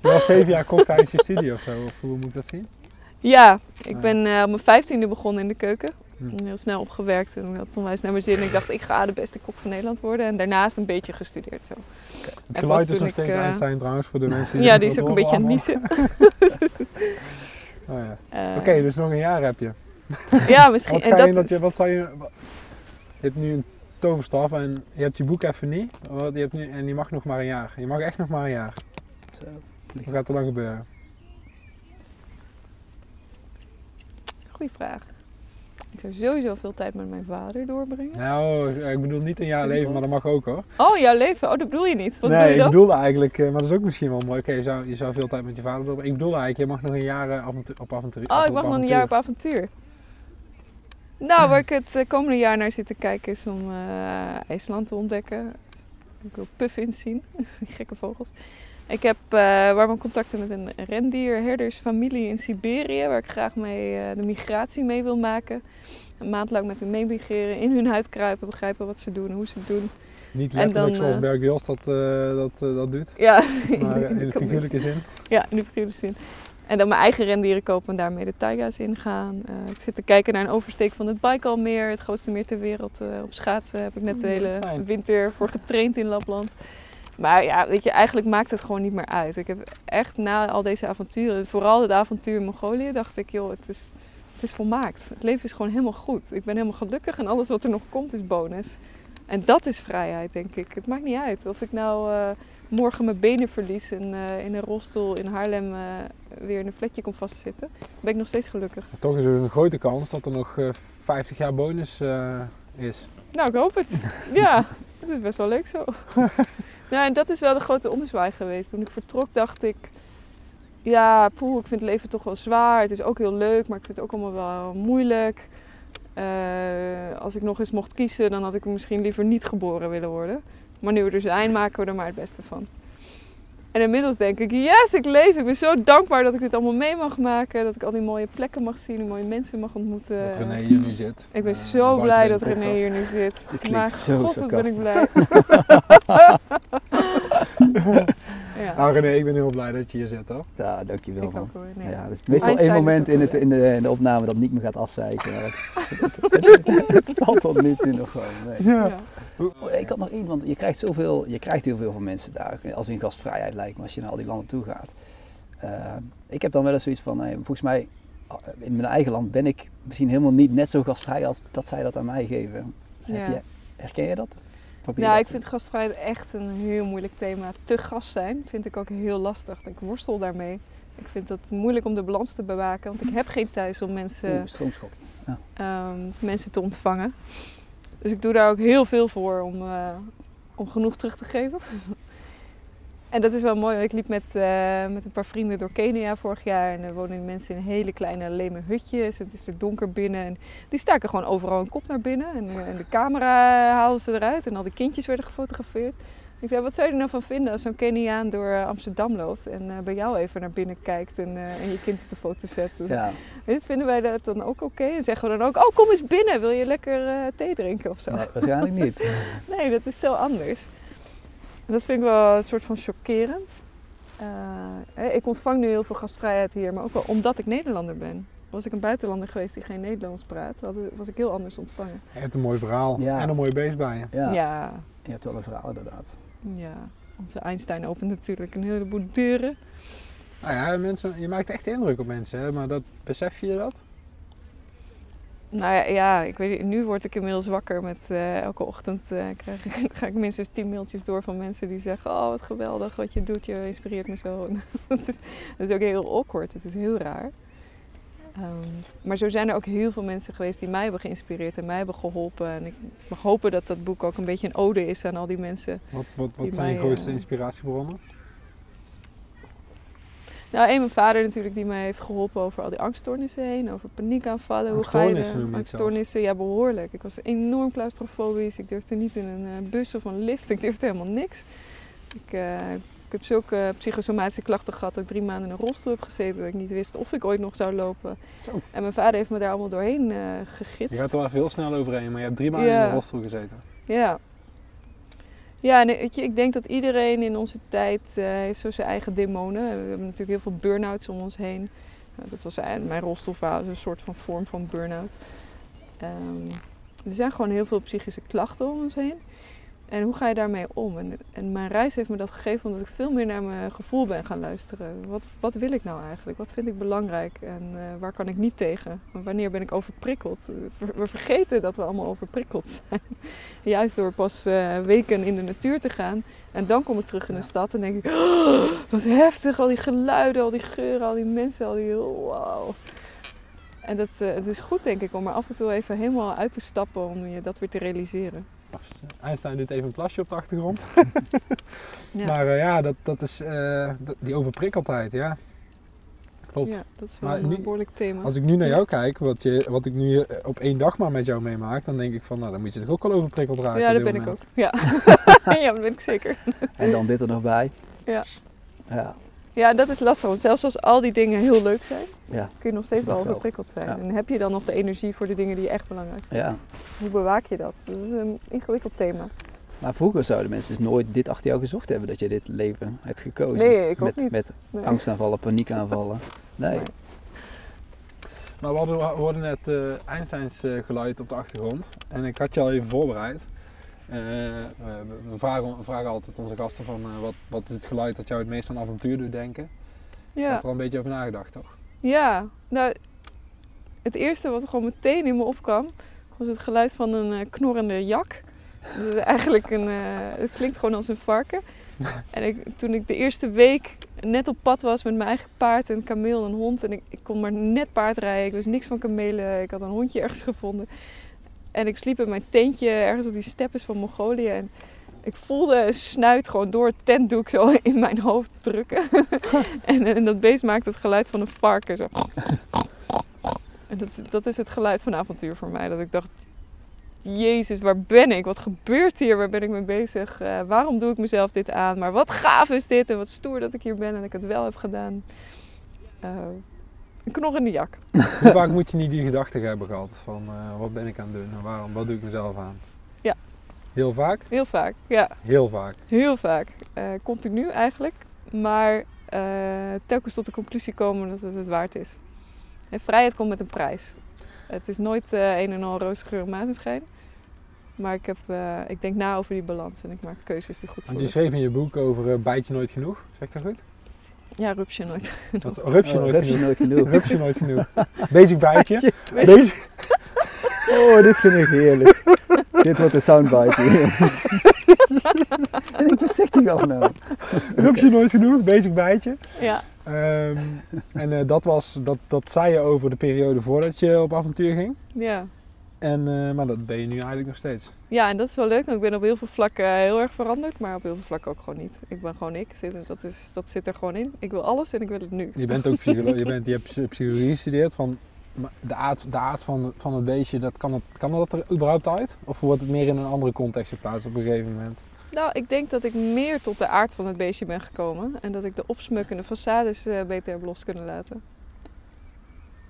Je was zeven jaar kok tijdens je studie of zo, of hoe moet ik dat zien? Ja, ik Ah. ben eh, op mijn vijftiende begonnen in de keuken. Hm. Heel snel opgewerkt en ik had onwijs naar mijn zin. Ik dacht, ik ga de beste kok van Nederland worden. En daarnaast een beetje gestudeerd zo. Het En geluid is nog ik, steeds Einstein trouwens voor de mensen die Ja, die is ook een beetje aan het niezen. Oh, ja. Eh, Oké, dus nog een jaar heb je. Ja, misschien. Wat, en ga dat je, dat is- je, wat zou je... Je hebt nu een toverstaf en je hebt je boek even niet. Je hebt nu, en je mag nog maar een jaar. Je mag echt nog maar een jaar. Zo. Wat gaat er dan gebeuren? Goeie vraag. Ik zou sowieso veel tijd met mijn vader doorbrengen. Nou, ik bedoel niet een jaar leven, maar dat mag ook hoor. Oh, jouw leven? Oh, dat bedoel je niet. Wat nee, bedoel je ik bedoelde eigenlijk, eh, maar dat is ook misschien wel mooi. Oké, je, zou, je zou veel tijd met je vader doorbrengen. Ik bedoelde eigenlijk, je mag nog een jaar eh, avontu- op avontuur. Oh, ik mag nog een jaar op avontuur. Nou, waar ik het eh, komende jaar naar zit te kijken is om IJsland te ontdekken. Ik wil puffins zien, die gekke vogels. Ik heb eh warme contacten met een rendierherdersfamilie in Siberië, waar ik graag mee eh, de migratie mee wil maken. Een maand lang met hen meemigreren, in hun huid kruipen, begrijpen wat ze doen, hoe ze het doen. Niet letterlijk dan, zoals eh, Berg Jos dat, dat, dat doet, Ja, maar in de figuurlijke zin. Ja, in de figuurlijke zin. En dan mijn eigen rendieren kopen en daarmee de taiga's ingaan. Eh, ik zit te kijken naar een oversteek van het Baikalmeer, het grootste meer ter wereld. op schaatsen heb ik net de Mm, hele winter voor getraind in Lapland. Maar ja, weet je, eigenlijk maakt het gewoon niet meer uit. Ik heb echt na al deze avonturen, vooral het avontuur in Mongolië, dacht ik, joh, het is, het is volmaakt. Het leven is gewoon helemaal goed. Ik ben helemaal gelukkig en alles wat er nog komt is bonus. En dat is vrijheid, denk ik. Het maakt niet uit of ik nou eh, morgen mijn benen verlies en eh, in een rolstoel in Haarlem eh, weer in een flatje kom vastzitten. Ben ik nog steeds gelukkig. Maar toch is er een grote kans dat er nog eh, 50 jaar bonus is. Nou, ik hoop het. ja, dat is best wel leuk zo. ja, en dat is wel de grote ommezwaai geweest. Toen ik vertrok dacht ik, ja, poeh, ik vind het leven toch wel zwaar. Het is ook heel leuk, maar ik vind het ook allemaal wel moeilijk. Eh, als ik nog eens mocht kiezen, dan had ik misschien liever niet geboren willen worden. Maar nu we er zijn, maken we er maar het beste van. En inmiddels denk ik, yes, ik leef. Ik ben zo dankbaar dat ik dit allemaal mee mag maken. Dat ik al die mooie plekken mag zien, die mooie mensen mag ontmoeten. Dat René hier nu zit. Ik ben zo blij dat René hier nu zit. Dit klinkt maar zo god, wat ben ik blij. ja, Nou René, ik ben heel blij dat je hier zit hoor. Ja, dankjewel ik man. ook hoor. Nee. Ja, er is meestal één moment in, het, in, de, in de opname dat Niek me gaat afzeiken. Het, het, het valt tot nu toe nog gewoon. Nee. Ja. Ik had nog één, want je krijgt, zoveel, je krijgt heel veel van mensen daar. Als in gastvrijheid lijkt me, als je naar al die landen toe gaat. Eh, ik heb dan wel eens zoiets van, nee, volgens mij eh, in mijn eigen land ben ik misschien helemaal niet net zo gastvrij als dat zij dat aan mij geven. Heb Ja. je, herken je dat? Ja, dat ik vind gastvrijheid echt een heel moeilijk thema. Te gast zijn vind ik ook heel lastig. Ik worstel daarmee. Ik vind het moeilijk om de balans te bewaken, want ik heb geen thuis om mensen, Oeh, stroomschok. ehm, mensen te ontvangen. Dus ik doe daar ook heel veel voor om, eh, om genoeg terug te geven. en dat is wel mooi. Ik liep met, eh, met een paar vrienden door Kenia vorig jaar. En er wonen mensen in hele kleine leme hutjes. Het is er donker binnen. En die staken gewoon overal een kop naar binnen. En, eh, en de camera haalden ze eruit. En al die kindjes werden gefotografeerd. Ik zei, wat zou je er nou van vinden als zo'n Keniaan door eh, Amsterdam loopt en eh, bij jou even naar binnen kijkt en, eh, en je kind op de foto zet? Ja, Vinden wij dat dan ook oké? En zeggen we dan ook, oh kom eens binnen, wil je lekker eh, thee drinken of zo? nee, waarschijnlijk niet. Nee, dat is zo anders. En dat vind ik wel een soort van chockerend. Eh, hè, ik ontvang nu heel veel gastvrijheid hier, maar ook wel omdat ik Nederlander ben. Was ik een buitenlander geweest die geen Nederlands praat, had- was ik heel anders ontvangen. Je hebt een mooi verhaal Ja. en een mooie beest bij je. Ja, ja, je hebt wel een verhaal inderdaad. Ja. Onze Einstein opent natuurlijk een heleboel deuren. Nou ja, mensen, je maakt echt indruk op mensen, hè? maar dat, besef je dat? Nou ja, ja, ik weet nu word ik inmiddels wakker met eh, elke ochtend eh, krijg ik, ga ik minstens tien mailtjes door van mensen die zeggen, oh wat geweldig wat je doet, je inspireert me zo. dat, is, dat is ook heel awkward, het is heel raar. Ehm, maar zo zijn er ook heel veel mensen geweest die mij hebben geïnspireerd en mij hebben geholpen. En ik mag hopen dat dat boek ook een beetje een ode is aan al die mensen. Wat, wat, wat Die zijn je mij, grootste eh, inspiratiebronnen? Nou, één mijn vader natuurlijk die mij heeft geholpen over al die angststoornissen heen, over paniekaanvallen. Hoe ga je de angststoornissen? Ja, behoorlijk. Ik was enorm claustrofobisch. Ik durfde niet in een eh, bus of een lift. Ik durfde helemaal niks. Ik, eh, ik heb zulke psychosomatische klachten gehad dat ik drie maanden in een rolstoel heb gezeten. Dat ik niet wist of ik ooit nog zou lopen. Zo. En mijn vader heeft me daar allemaal doorheen gegidst. Je gaat er wel even heel snel overheen, maar je hebt drie maanden in een rolstoel gezeten. Ja. Ja, en weet je, ik denk dat iedereen in onze tijd eh, heeft zo zijn eigen demonen. We hebben natuurlijk heel veel burn-outs om ons heen. Nou, dat was eh, mijn rolstoelverhaal, is een soort van vorm van burn-out. Ehm, er zijn gewoon heel veel psychische klachten om ons heen. En hoe ga je daarmee om? En, en, mijn reis heeft me dat gegeven omdat ik veel meer naar mijn gevoel ben gaan luisteren. Wat, wat wil ik nou eigenlijk? Wat vind ik belangrijk? En uh, waar kan ik niet tegen? Wanneer ben ik overprikkeld? We vergeten dat we allemaal overprikkeld zijn. Juist door pas uh, weken in de natuur te gaan. En dan kom ik terug in de stad en denk ik... Oh, wat heftig, al die geluiden, al die geuren, al die mensen, al die... Wauw. En dat, uh, het is goed denk ik om er af en toe even helemaal uit te stappen om je dat weer te realiseren. Einstein doet even een plasje op de achtergrond. ja. Maar uh, ja, dat, dat is uh, die overprikkeldheid, ja. Klopt. Ja, dat is wel maar een nu, behoorlijk thema. Als ik nu naar jou kijk, wat, je, wat ik nu op één dag maar met jou meemaak, dan denk ik van, nou dan moet je toch ook wel overprikkeld raken. Ja, dat ben moment. ik ook. Ja. ja, dat ben ik zeker. En dan dit er nog bij. Ja. Ja. Ja, dat is lastig. Want zelfs als al die dingen heel leuk zijn, ja, kun je nog steeds wel overprikkeld zijn. En heb je dan nog de energie voor de dingen die je echt belangrijk vinden? Ja. Hoe bewaak je dat? Dat is een ingewikkeld thema. Maar vroeger zouden mensen dus nooit dit achter jou gezocht hebben, dat je dit leven hebt gekozen. Nee, ik met, niet. Met nee. angstaanvallen, paniekaanvallen. Nee. nee. Maar we hadden, we hadden net uh, Einsteins uh, geluid op de achtergrond. En ik had je al even voorbereid. Uh, we, vragen, we, vragen, altijd onze gasten van wat, wat is het geluid dat jou het meest aan avontuur doet denken? Ja. Je hebt er al een beetje over nagedacht, toch? Ja, nou, het eerste wat er gewoon meteen in me opkwam, was het geluid van een uh, knorrende jak. Eigenlijk een, uh, het klinkt gewoon als een varken. En ik, toen ik de eerste week net op pad was met mijn eigen paard, en kameel en een hond. En ik, ik kon maar net paardrijden, ik wist niks van kamelen. Ik had een hondje ergens gevonden. En ik sliep in mijn tentje ergens op die steppes van Mongolië. En ik voelde snuit gewoon door het tentdoek zo in mijn hoofd drukken. en, en, dat beest maakt het geluid van een varken. Zo. en dat, dat is het geluid van avontuur voor mij. Dat ik dacht, Jezus, waar ben ik? Wat gebeurt hier? Waar ben ik mee bezig? Uh, waarom doe ik mezelf dit aan? Maar wat gaaf is dit en wat stoer dat ik hier ben en ik het wel heb gedaan. Uh, een knor in de jak. Hoe vaak moet je niet die gedachte hebben gehad van uh, wat ben ik aan het doen en waarom, wat doe ik mezelf aan? Ja. Heel vaak? Heel vaak, ja. Heel vaak? Heel vaak. continu eigenlijk. Maar telkens tot de conclusie komen dat het het waard is. En vrijheid komt met een prijs. Het is nooit een en al roze geur en mazenschijn. Maar ik, heb, ik denk na over die balans en ik maak keuzes die goed Want je schreef in je boek over uh, bijt je nooit genoeg, zeg ik dat goed? Ja, rups je nooit genoeg. Wat, rups je oh, nooit, rups genoeg. nooit genoeg. rups je nooit genoeg. Basic bijtje. Basic. Oh, dit vind ik heerlijk. dit wordt een soundbite hier, en ik wat zegt hij wel nou? Rups je nooit genoeg, basic bijtje. Ja. Um, en uh, dat, was, dat, dat zei je over de periode voordat je op avontuur ging. Ja. En, uh, maar dat ben je nu eigenlijk nog steeds. Ja, en dat is wel leuk, want ik ben op heel veel vlakken heel erg veranderd, maar op heel veel vlakken ook gewoon niet. Ik ben gewoon ik, dat, is, dat zit er gewoon in. Ik wil alles en ik wil het nu. Je bent ook psycholoog, je, bent, je hebt psychologie gestudeerd. Van, de aard, de aard van, van het beestje, dat kan, het, kan dat er überhaupt uit? Of wordt het meer in een andere context geplaatst op een gegeven moment? Nou, ik denk dat ik meer tot de aard van het beestje ben gekomen. En dat ik de opsmukkende façades uh, beter heb los kunnen laten.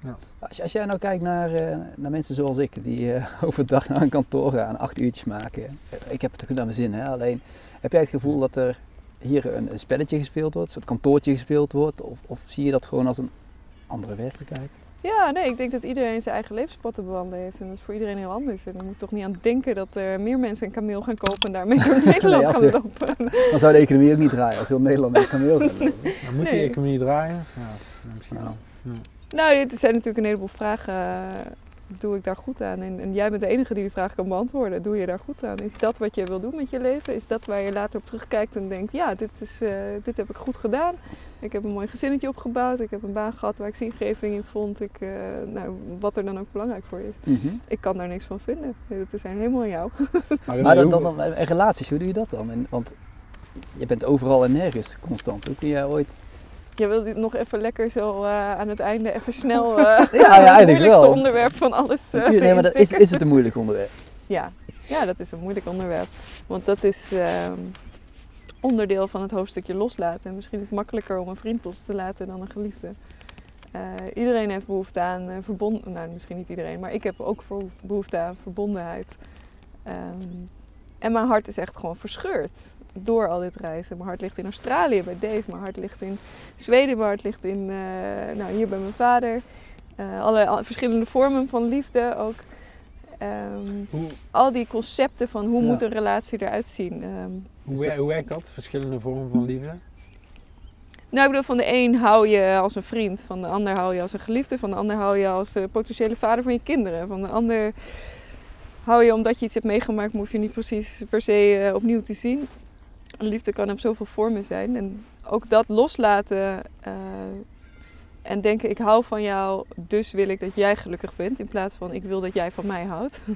Ja. Als, als, jij nou kijkt naar, uh, naar mensen zoals ik, die uh, overdag naar een kantoor gaan, acht uurtjes maken. Ik heb het goed naar mijn zin, hè? alleen heb jij het gevoel dat er hier een, een spelletje gespeeld wordt, een soort kantoortje gespeeld wordt? Of, of zie je dat gewoon als een andere werkelijkheid? Ja, nee, ik denk dat iedereen zijn eigen levenspad te bewandelen heeft. En dat is voor iedereen heel anders. En je moet toch niet aan denken dat er meer mensen een kameel gaan kopen en daarmee door Nederland nee, gaan lopen. Dan zou de economie ook niet draaien als heel Nederland met een kameel gaat lopen. Dan moet nee. die economie draaien? Ja, misschien wel. Ja. Nou, dit zijn natuurlijk een heleboel vragen. Doe ik daar goed aan? En, en, jij bent de enige die die vraag kan beantwoorden. Doe je daar goed aan? Is dat wat je wil doen met je leven? Is dat waar je later op terugkijkt en denkt: ja, dit, is, uh, dit heb ik goed gedaan. Ik heb een mooi gezinnetje opgebouwd. Ik heb een baan gehad waar ik zingeving in vond. Ik, uh, nou, wat er dan ook belangrijk voor is. Mm -hmm. Ik kan daar niks van vinden. Dat zijn helemaal jou. maar, maar dan, dan, en relaties, hoe doe je dat dan? En, want je bent overal en nergens constant. Hoe kun jij ooit je wil dit nog even lekker zo uh, aan het einde even snel uh, ja, ja, het moeilijkste wel. onderwerp van alles. Uh, nee, maar dat is, is het een moeilijk onderwerp? Ja. ja, dat is een moeilijk onderwerp. Want dat is ehm, onderdeel van het hoofdstukje loslaten. En misschien is het makkelijker om een vriend los te laten dan een geliefde. iedereen heeft behoefte aan verbonden, nou misschien niet iedereen, maar ik heb ook behoefte aan verbondenheid. Um, En mijn hart is echt gewoon verscheurd door al dit reizen. Mijn hart ligt in Australië bij Dave, mijn hart ligt in Zweden, mijn hart ligt in, eh, nou, hier bij mijn vader. Uh, alle, verschillende vormen van liefde ook. Um, hoe, al die concepten van hoe ja. moet een relatie eruit zien. Um, hoe, dat... hoe werkt dat, verschillende vormen van liefde? Nou, ik bedoel, van de een hou je als een vriend, van de ander hou je als een geliefde, van de ander hou je als uh, potentiële vader van je kinderen, van de ander hou je omdat je iets hebt meegemaakt, moet je niet precies per se uh, opnieuw te zien. Liefde kan op zoveel vormen zijn en ook dat loslaten uh, en denken ik hou van jou, dus wil ik dat jij gelukkig bent in plaats van ik wil dat jij van mij houdt.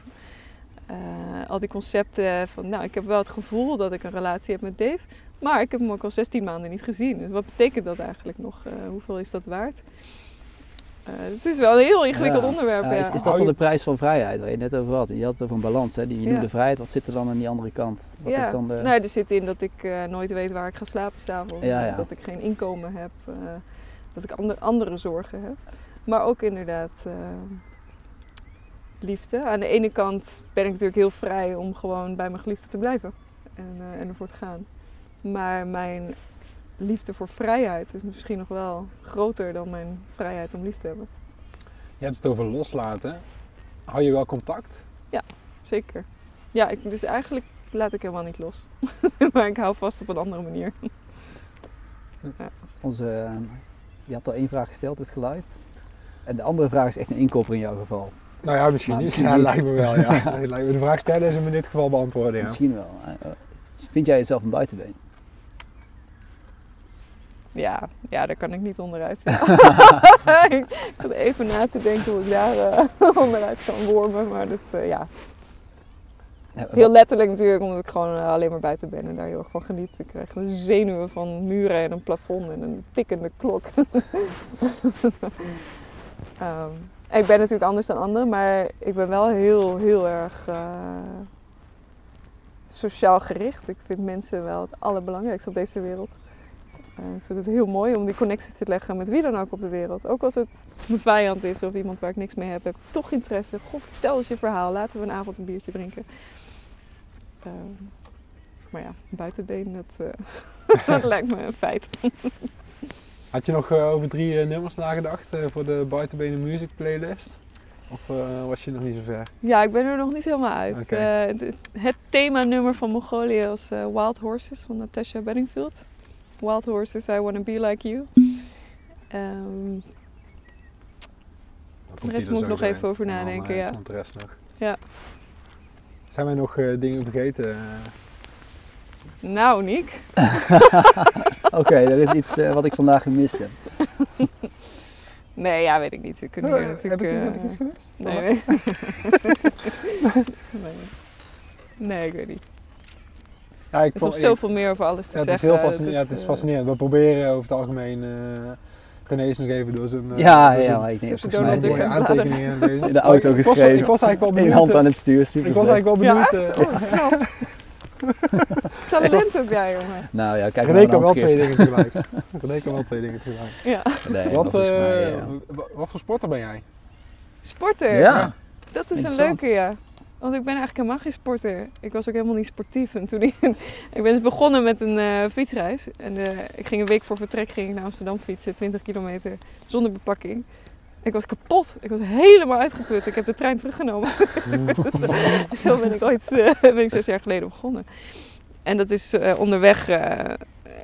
al die concepten van, nou, ik heb wel het gevoel dat ik een relatie heb met Dave, maar ik heb hem ook al 16 maanden niet gezien. Dus wat betekent dat eigenlijk nog? Uh, hoeveel is dat waard? Uh, het is wel een heel ingewikkeld ja. onderwerp. Ja, is, is, dat wel de prijs van vrijheid waar je net over had? Je had het over een balans, hè? Die, je noemde vrijheid. Wat zit er dan aan die andere kant? Wat ja. is dan de... nou, er zit in dat ik uh, nooit weet waar ik ga slapen s'avonds. Dat ik geen inkomen heb. dat ik andere, andere zorgen heb. Maar ook inderdaad liefde. Aan de ene kant ben ik natuurlijk heel vrij om gewoon bij mijn geliefde te blijven. En, en ervoor te gaan. Maar mijn liefde voor vrijheid is misschien nog wel groter dan mijn vrijheid om lief te hebben. Je hebt het over loslaten. Hou je wel contact? Ja, zeker. Ja, ik, dus eigenlijk laat ik helemaal niet los. maar ik hou vast op een andere manier. ja. Onze, je had al één vraag gesteld, het geluid. En de andere vraag is echt een inkopper in jouw geval. Nou ja, misschien, niet. misschien ja, niet. lijkt me wel. Ja. De vraag stellen is hem in dit geval beantwoorden. Ja. Misschien wel. Vind jij jezelf een buitenbeen? Ja, ja, daar kan ik niet onderuit. ik zat even na te denken hoe ik daar uh, onderuit kan wormen. Maar dat, uh, ja. Heel letterlijk natuurlijk, omdat ik gewoon uh, alleen maar buiten ben en daar heel erg van geniet. Ik krijg een zenuwen van muren en een plafond en een tikkende klok. um, ik ben natuurlijk anders dan anderen, maar ik ben wel heel, heel erg sociaal gericht. Ik vind mensen wel het allerbelangrijkste op deze wereld. Uh, ik vind het heel mooi om die connectie te leggen met wie dan ook op de wereld. Ook als het mijn vijand is of iemand waar ik niks mee heb, heb ik toch interesse. Goh, vertel eens je verhaal, laten we een avond een biertje drinken. Uh, maar ja, buitenbeen, dat, uh, dat lijkt me een feit. Had je nog over drie nummers nagedacht voor de Buitenbenen Music Playlist? Of was je nog niet zo ver? Ja, ik ben er nog niet helemaal uit. Okay. het, het themanummer van Mongolië was Wild Horses van Natasha Bedingfield. Wild Horses, I Wanna Be Like You. Um, de rest moet ik nog even over nadenken, ja. De rest nog. Ja. Zijn wij nog uh, dingen vergeten? Nou, Nick. Oké, okay, er is iets uh, wat ik vandaag gemist heb. Nee, ja, weet ik niet. We kunnen uh, heb, ik, uh, heb ik iets gemist? Nee, nee. nee. Nee, ik weet niet. Ja, ik er is nog zoveel meer over alles te ja, het zeggen. Is heel fascinerend. ja, het is fascinerend. We proberen over het algemeen uh, René is nog even door zijn... Uh, ja, door ja, zijn, maar ik Door volgens mij je aantekeningen aan deze. in de auto ik geschreven. Was, ik was eigenlijk wel benieuwd. Hand aan het stuur, super Ik was eigenlijk wel Ja, benieuwd. echt? Oh. Talent heb jij, jongen. Nou ja, kijk René kan wel twee dingen tegelijk. René kan wel twee dingen tegelijk. Ja. Nee, Wat, uh, mij, ja. wat voor sporter ben jij? Sporter. Ja, Dat is een leuke, ja. Want ik ben eigenlijk helemaal geen sporter. Ik was ook helemaal niet sportief. En toen ik, ik ben dus begonnen met een uh, fietsreis. En uh, ik ging een week voor vertrek ging ik naar Amsterdam fietsen, 20 kilometer, zonder bepakking. Ik was kapot. Ik was helemaal uitgeput. Ik heb de trein teruggenomen. Zo ben ik ooit uh, ben ik zes jaar geleden begonnen. En dat is onderweg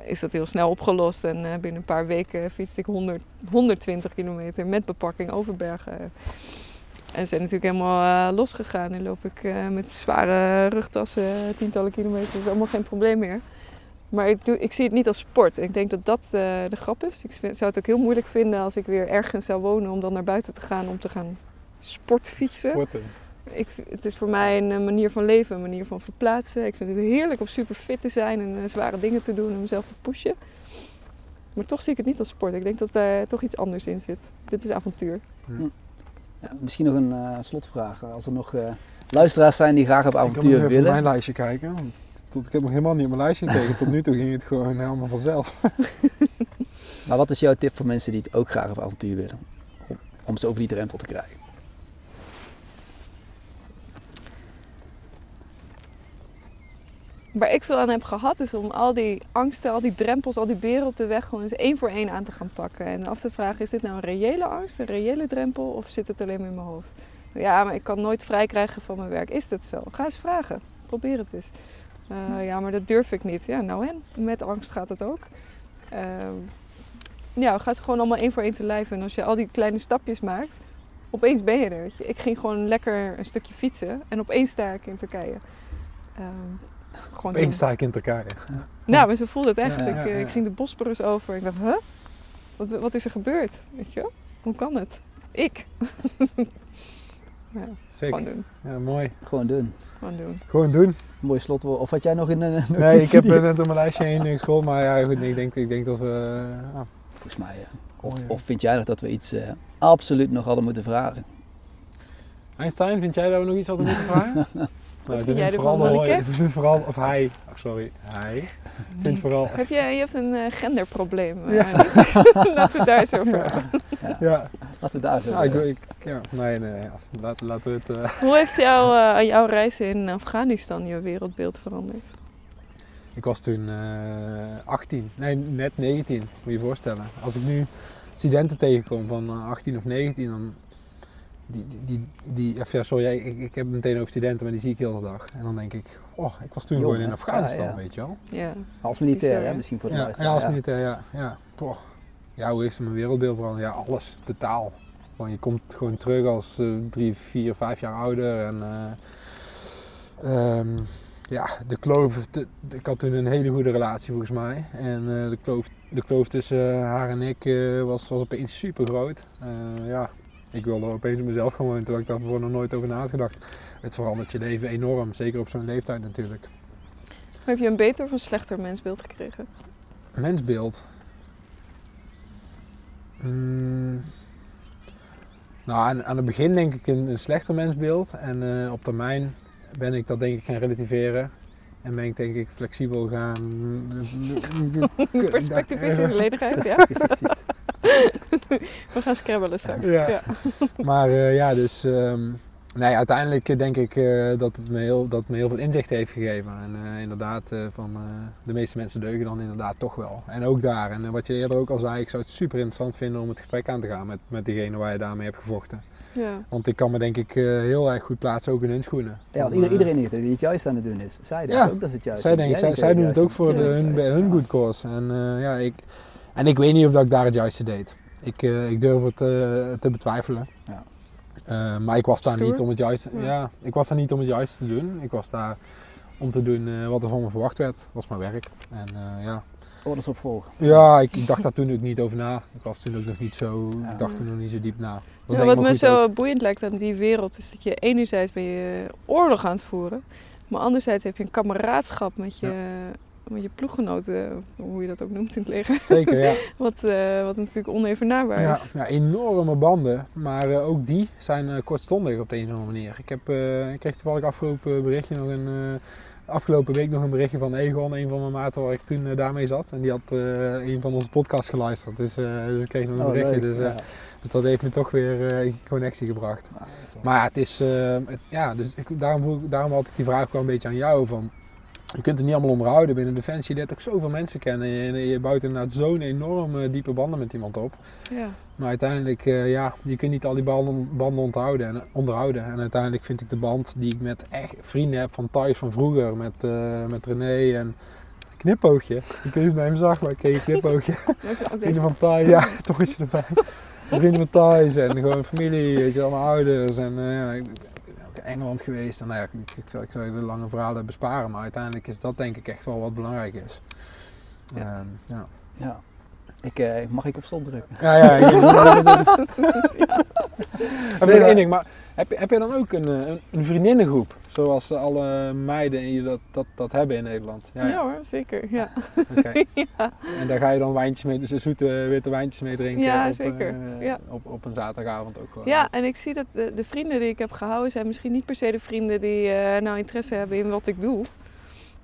is dat heel snel opgelost. En binnen een paar weken fietste ik 100, 120 kilometer met bepakking over bergen. En zijn natuurlijk helemaal uh, losgegaan. Nu loop ik uh, met zware rugtassen tientallen kilometers. Dat is allemaal geen probleem meer. Maar ik, doe, ik zie het niet als sport. Ik denk dat dat uh, de grap is. Ik zou het ook heel moeilijk vinden als ik weer ergens zou wonen om dan naar buiten te gaan om te gaan sportfietsen. Sporten. Ik, het is voor mij een manier van leven, een manier van verplaatsen. Ik vind het heerlijk om super fit te zijn en zware dingen te doen en mezelf te pushen. Maar toch zie ik het niet als sport. Ik denk dat daar toch iets anders in zit. Dit is avontuur. Hm. Ja, misschien nog een uh, slotvraag. Als er nog uh, luisteraars zijn die graag op avontuur ik willen. Ik mijn lijstje kijken. Want tot, ik heb nog helemaal niet op mijn lijstje gekeken. Tot nu toe ging het gewoon helemaal vanzelf. maar wat is jouw tip voor mensen die het ook graag op avontuur willen? Om, om ze over die drempel te krijgen. Waar ik veel aan heb gehad, is om al die angsten, al die drempels, al die beren op de weg gewoon eens één voor één aan te gaan pakken. En af te vragen, is dit nou een reële angst, een reële drempel of zit het alleen maar in mijn hoofd? Ja, maar ik kan nooit vrij krijgen van mijn werk. Is dat zo? Ga eens vragen. Probeer het eens. Uh, ja, maar dat durf ik niet. Ja, nou en? Met angst gaat het ook. Uh, ja, ga ze gewoon allemaal één voor één te lijf. En als je al die kleine stapjes maakt, opeens ben je er. Ik ging gewoon lekker een stukje fietsen en opeens sta ik in Turkije. Uh, gewoon opeens sta ik in Turkije. Nou, maar zo voelde het echt. Ja, ja, ik, ik, ging de Bosporus over. Ik dacht, huh? Wat, wat is er gebeurd? Weet je? Hoe kan het? Ik. Ja, Gewoon doen. Ja, mooi. Gewoon doen. Gewoon doen. Gewoon doen. Mooi slotwoord. Of had jij nog in een Nee, ik heb net op mijn lijstje heen in school, maar ja, goed, ik denk, ik denk dat we... Uh, Volgens mij, ja. Of, of vind jij nog dat we iets uh, absoluut nog hadden moeten vragen? Einstein, vind jij dat we nog iets hadden moeten vragen? Nou, vind jij vooral, de vooral, of hij, oh, sorry, hij, vindt vooral... Heb je, je hebt een uh, genderprobleem. Ja. Laten we daar eens over ja. ja. Laten we daar eens over ja, ik, ik, ja, nee, nee, ja. Laten, laten we het... Uh... Hoe heeft jou, uh, jouw reis in Afghanistan je wereldbeeld veranderd? Ik was toen 18, nee, net 19, moet je je voorstellen. Als ik nu studenten tegenkom van 18 of 19, dan die, die, die, ja, sorry, ik, ik heb het meteen over studenten, maar die zie ik heel de dag. En dan denk ik, oh, ik was toen gewoon in Afghanistan, weet je wel. Ja. Als militair, hè, misschien voor de ja, Ja, als militair, ja. Ja, toch. Ja, hoe heeft mijn wereldbeeld veranderd? Ja, alles, totaal. Gewoon, je komt gewoon terug als uh, drie, vier, vijf jaar ouder en... Uh, um, ja, de kloof, ik had toen een hele goede relatie volgens mij. En uh, de, kloof, de kloof tussen haar en ik uh, was, was opeens super groot. ja, ik wilde opeens in mezelf gaan wonen, terwijl ik daarvoor nog nooit over na had gedacht. Het verandert je leven enorm, zeker op zo'n leeftijd natuurlijk. heb je een beter of een slechter mensbeeld gekregen? Mensbeeld? Hmm. Nou, aan, aan, het begin denk ik een, een slechter mensbeeld. En uh, op termijn ben ik dat denk ik gaan relativeren. En ben ik denk ik flexibel gaan... Perspectivistische ledigheid, ja. We gaan scrabbelen straks. Ja. ja. maar uh, ja, dus... Um, nee, uiteindelijk denk ik uh, dat het me heel, dat me heel veel inzicht heeft gegeven. En uh, inderdaad, van de meeste mensen deugen dan inderdaad toch wel. En ook daar. En wat je eerder ook al zei, ik zou het super interessant vinden om het gesprek aan te gaan met, met diegene waar je daarmee hebt gevochten. Ja. Want ik kan me denk ik heel erg goed plaatsen ook in hun schoenen. Ja, want iedereen die het juist aan het doen is. Zij denken ook dat het juist zij, denk, zij, zij doen het ook voor de, hun, hun good cause. En, ja, ik, en ik weet niet of dat ik daar het juiste deed. Ik, uh, ik durf het uh, te betwijfelen. Ja. Uh, maar ik was daar niet om het juiste. Ja. ja. ik was daar niet om het juiste te doen. Ik was daar om te doen wat er van me verwacht werd. Dat was mijn werk. En ja. Orders opvolgen. Ja, ik, ik, dacht daar toen ook niet over na. Ik was toen ook nog niet zo. Ja. Ik dacht toen nog niet zo diep na. Ja, wat me zo ook. boeiend lijkt aan die wereld is dat je enerzijds ben je oorlog aan het voeren, maar anderzijds heb je een kameraadschap met je met je ploeggenoten, hoe je dat ook noemt in het leger. Zeker, ja. wat, uh, wat natuurlijk onevenaarbaar ja, is. Ja, enorme banden, maar uh, ook die zijn uh, kortstondig op de een of andere manier. Ik, heb, ik kreeg toevallig afgelopen berichtje nog een, afgelopen week nog een berichtje van Egon, een van mijn maten waar ik toen daarmee zat. En die had een van onze podcasts geluisterd, dus, dus ik kreeg nog een oh, berichtje. Dus, ja. dus dat heeft me toch weer in connectie gebracht. Ah, maar ja, het is, het, ja, dus ik, daarom, daarom had ik die vraag wel een beetje aan jou van je kunt het niet allemaal onderhouden binnen Defensie. Je leert ook zoveel mensen kennen. Je, je bouwt inderdaad zo'n enorme diepe banden met iemand op. Ja. Maar uiteindelijk, uh, ja, je kunt niet al die banden, banden onthouden en, onderhouden. En uiteindelijk vind ik de band die ik met echt vrienden heb van thuis van vroeger. Met, uh, met René en knipoogje. Ik weet niet bij hem zag, maar ik kreeg een knipoogje. Vrienden van thuis, ja, toch is je erbij. Vrienden van thuis en gewoon familie, weet je, allemaal ouders. En uh, ja, Engeland geweest. En nou ja, ik, ik, zou, ik zou de lange verhalen besparen, maar uiteindelijk is dat denk ik echt wel wat belangrijk is. Ja. Um, ja. ja. Ik, uh, mag ik op stop drukken? Ja, ja. ja. nee, één ding, maar heb je, heb je dan ook een, eh, een, een vriendinnengroep? Zoals alle meiden dat, dat, dat hebben in Nederland. Ja, ja. hoor, zeker. Ja. Okay. ja. En daar ga je dan wijntjes mee, dus zoete witte wijntjes mee drinken. Ja, op, zeker. Uh, ja. Op, op een zaterdagavond ook gewoon. Ja, en ik zie dat de, de, vrienden die ik heb gehouden zijn misschien niet per se de vrienden die uh, nou interesse hebben in wat ik doe.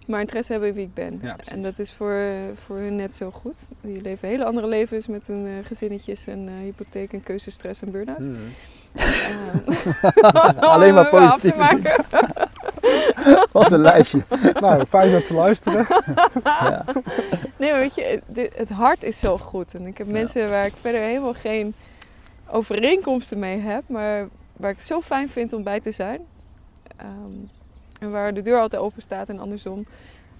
Maar interesse hebben in wie ik ben. Ja, en dat is voor, voor hun net zo goed. Die leven hele andere levens met hun uh, gezinnetjes en hypotheek en keuzestress en burn-outs. Mm. Alleen maar positief. Wat een lijstje. nou, fijn dat ze luisteren. Ja. Nee, maar weet je, het, het hart is zo goed. En ik heb mensen waar ik verder helemaal geen overeenkomsten mee heb, maar waar ik het zo fijn vind om bij te zijn. Ehm, en waar de deur altijd open staat en andersom.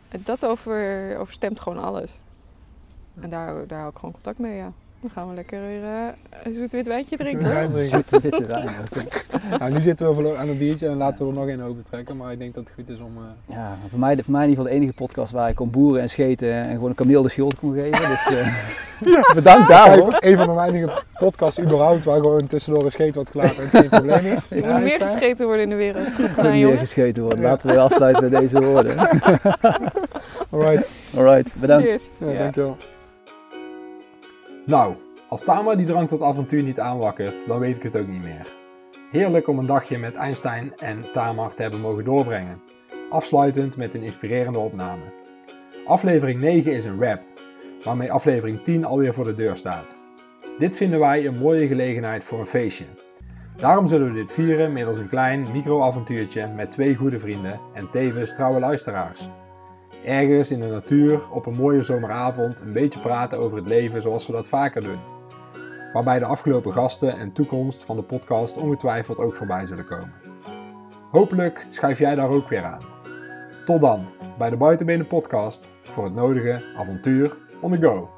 Dat over, overstemt gewoon alles. En daar, daar hou ik gewoon contact mee, ja. Dan gaan we lekker weer eh, een zoet wit wijntje drinken. hoor. Wijn drinken. Zoete witte wijn. oké. Nou, nu zitten we voor- aan een biertje en laten we er nog één open trekken. Maar ik denk dat het goed is om... eh, Ja, voor mij, voor mij in ieder geval de enige podcast waar ik kon boeren en scheten en gewoon een kameel de schuld kon geven. Dus eh, bedankt daarvoor. Kijk, een van de weinige podcasts überhaupt waar gewoon tussendoor een scheet wordt gelaten en het geen probleem is. Er Ja, moet meer gescheten worden in de wereld. Goed Er gedaan, moet meer jongen. gescheten worden. Ja. Laten we afsluiten met deze woorden. Alright, Alright, bedankt. Cheers. ja, Ja. dankjewel. Nou, als Tama die drang tot avontuur niet aanwakkert, dan weet ik het ook niet meer. Heerlijk om een dagje met Einstein en Tamar te hebben mogen doorbrengen. Afsluitend met een inspirerende opname. Aflevering 9 is een wrap, waarmee aflevering 10 alweer voor de deur staat. Dit vinden wij een mooie gelegenheid voor een feestje. Daarom zullen we dit vieren middels een klein micro-avontuurtje met twee goede vrienden en tevens trouwe luisteraars. Ergens in de natuur op een mooie zomeravond een beetje praten over het leven zoals we dat vaker doen. Waarbij de afgelopen gasten en toekomst van de podcast ongetwijfeld ook voorbij zullen komen. Hopelijk schuif jij daar ook weer aan. Tot dan bij de Buitenbenen Podcast voor het nodige avontuur on the go.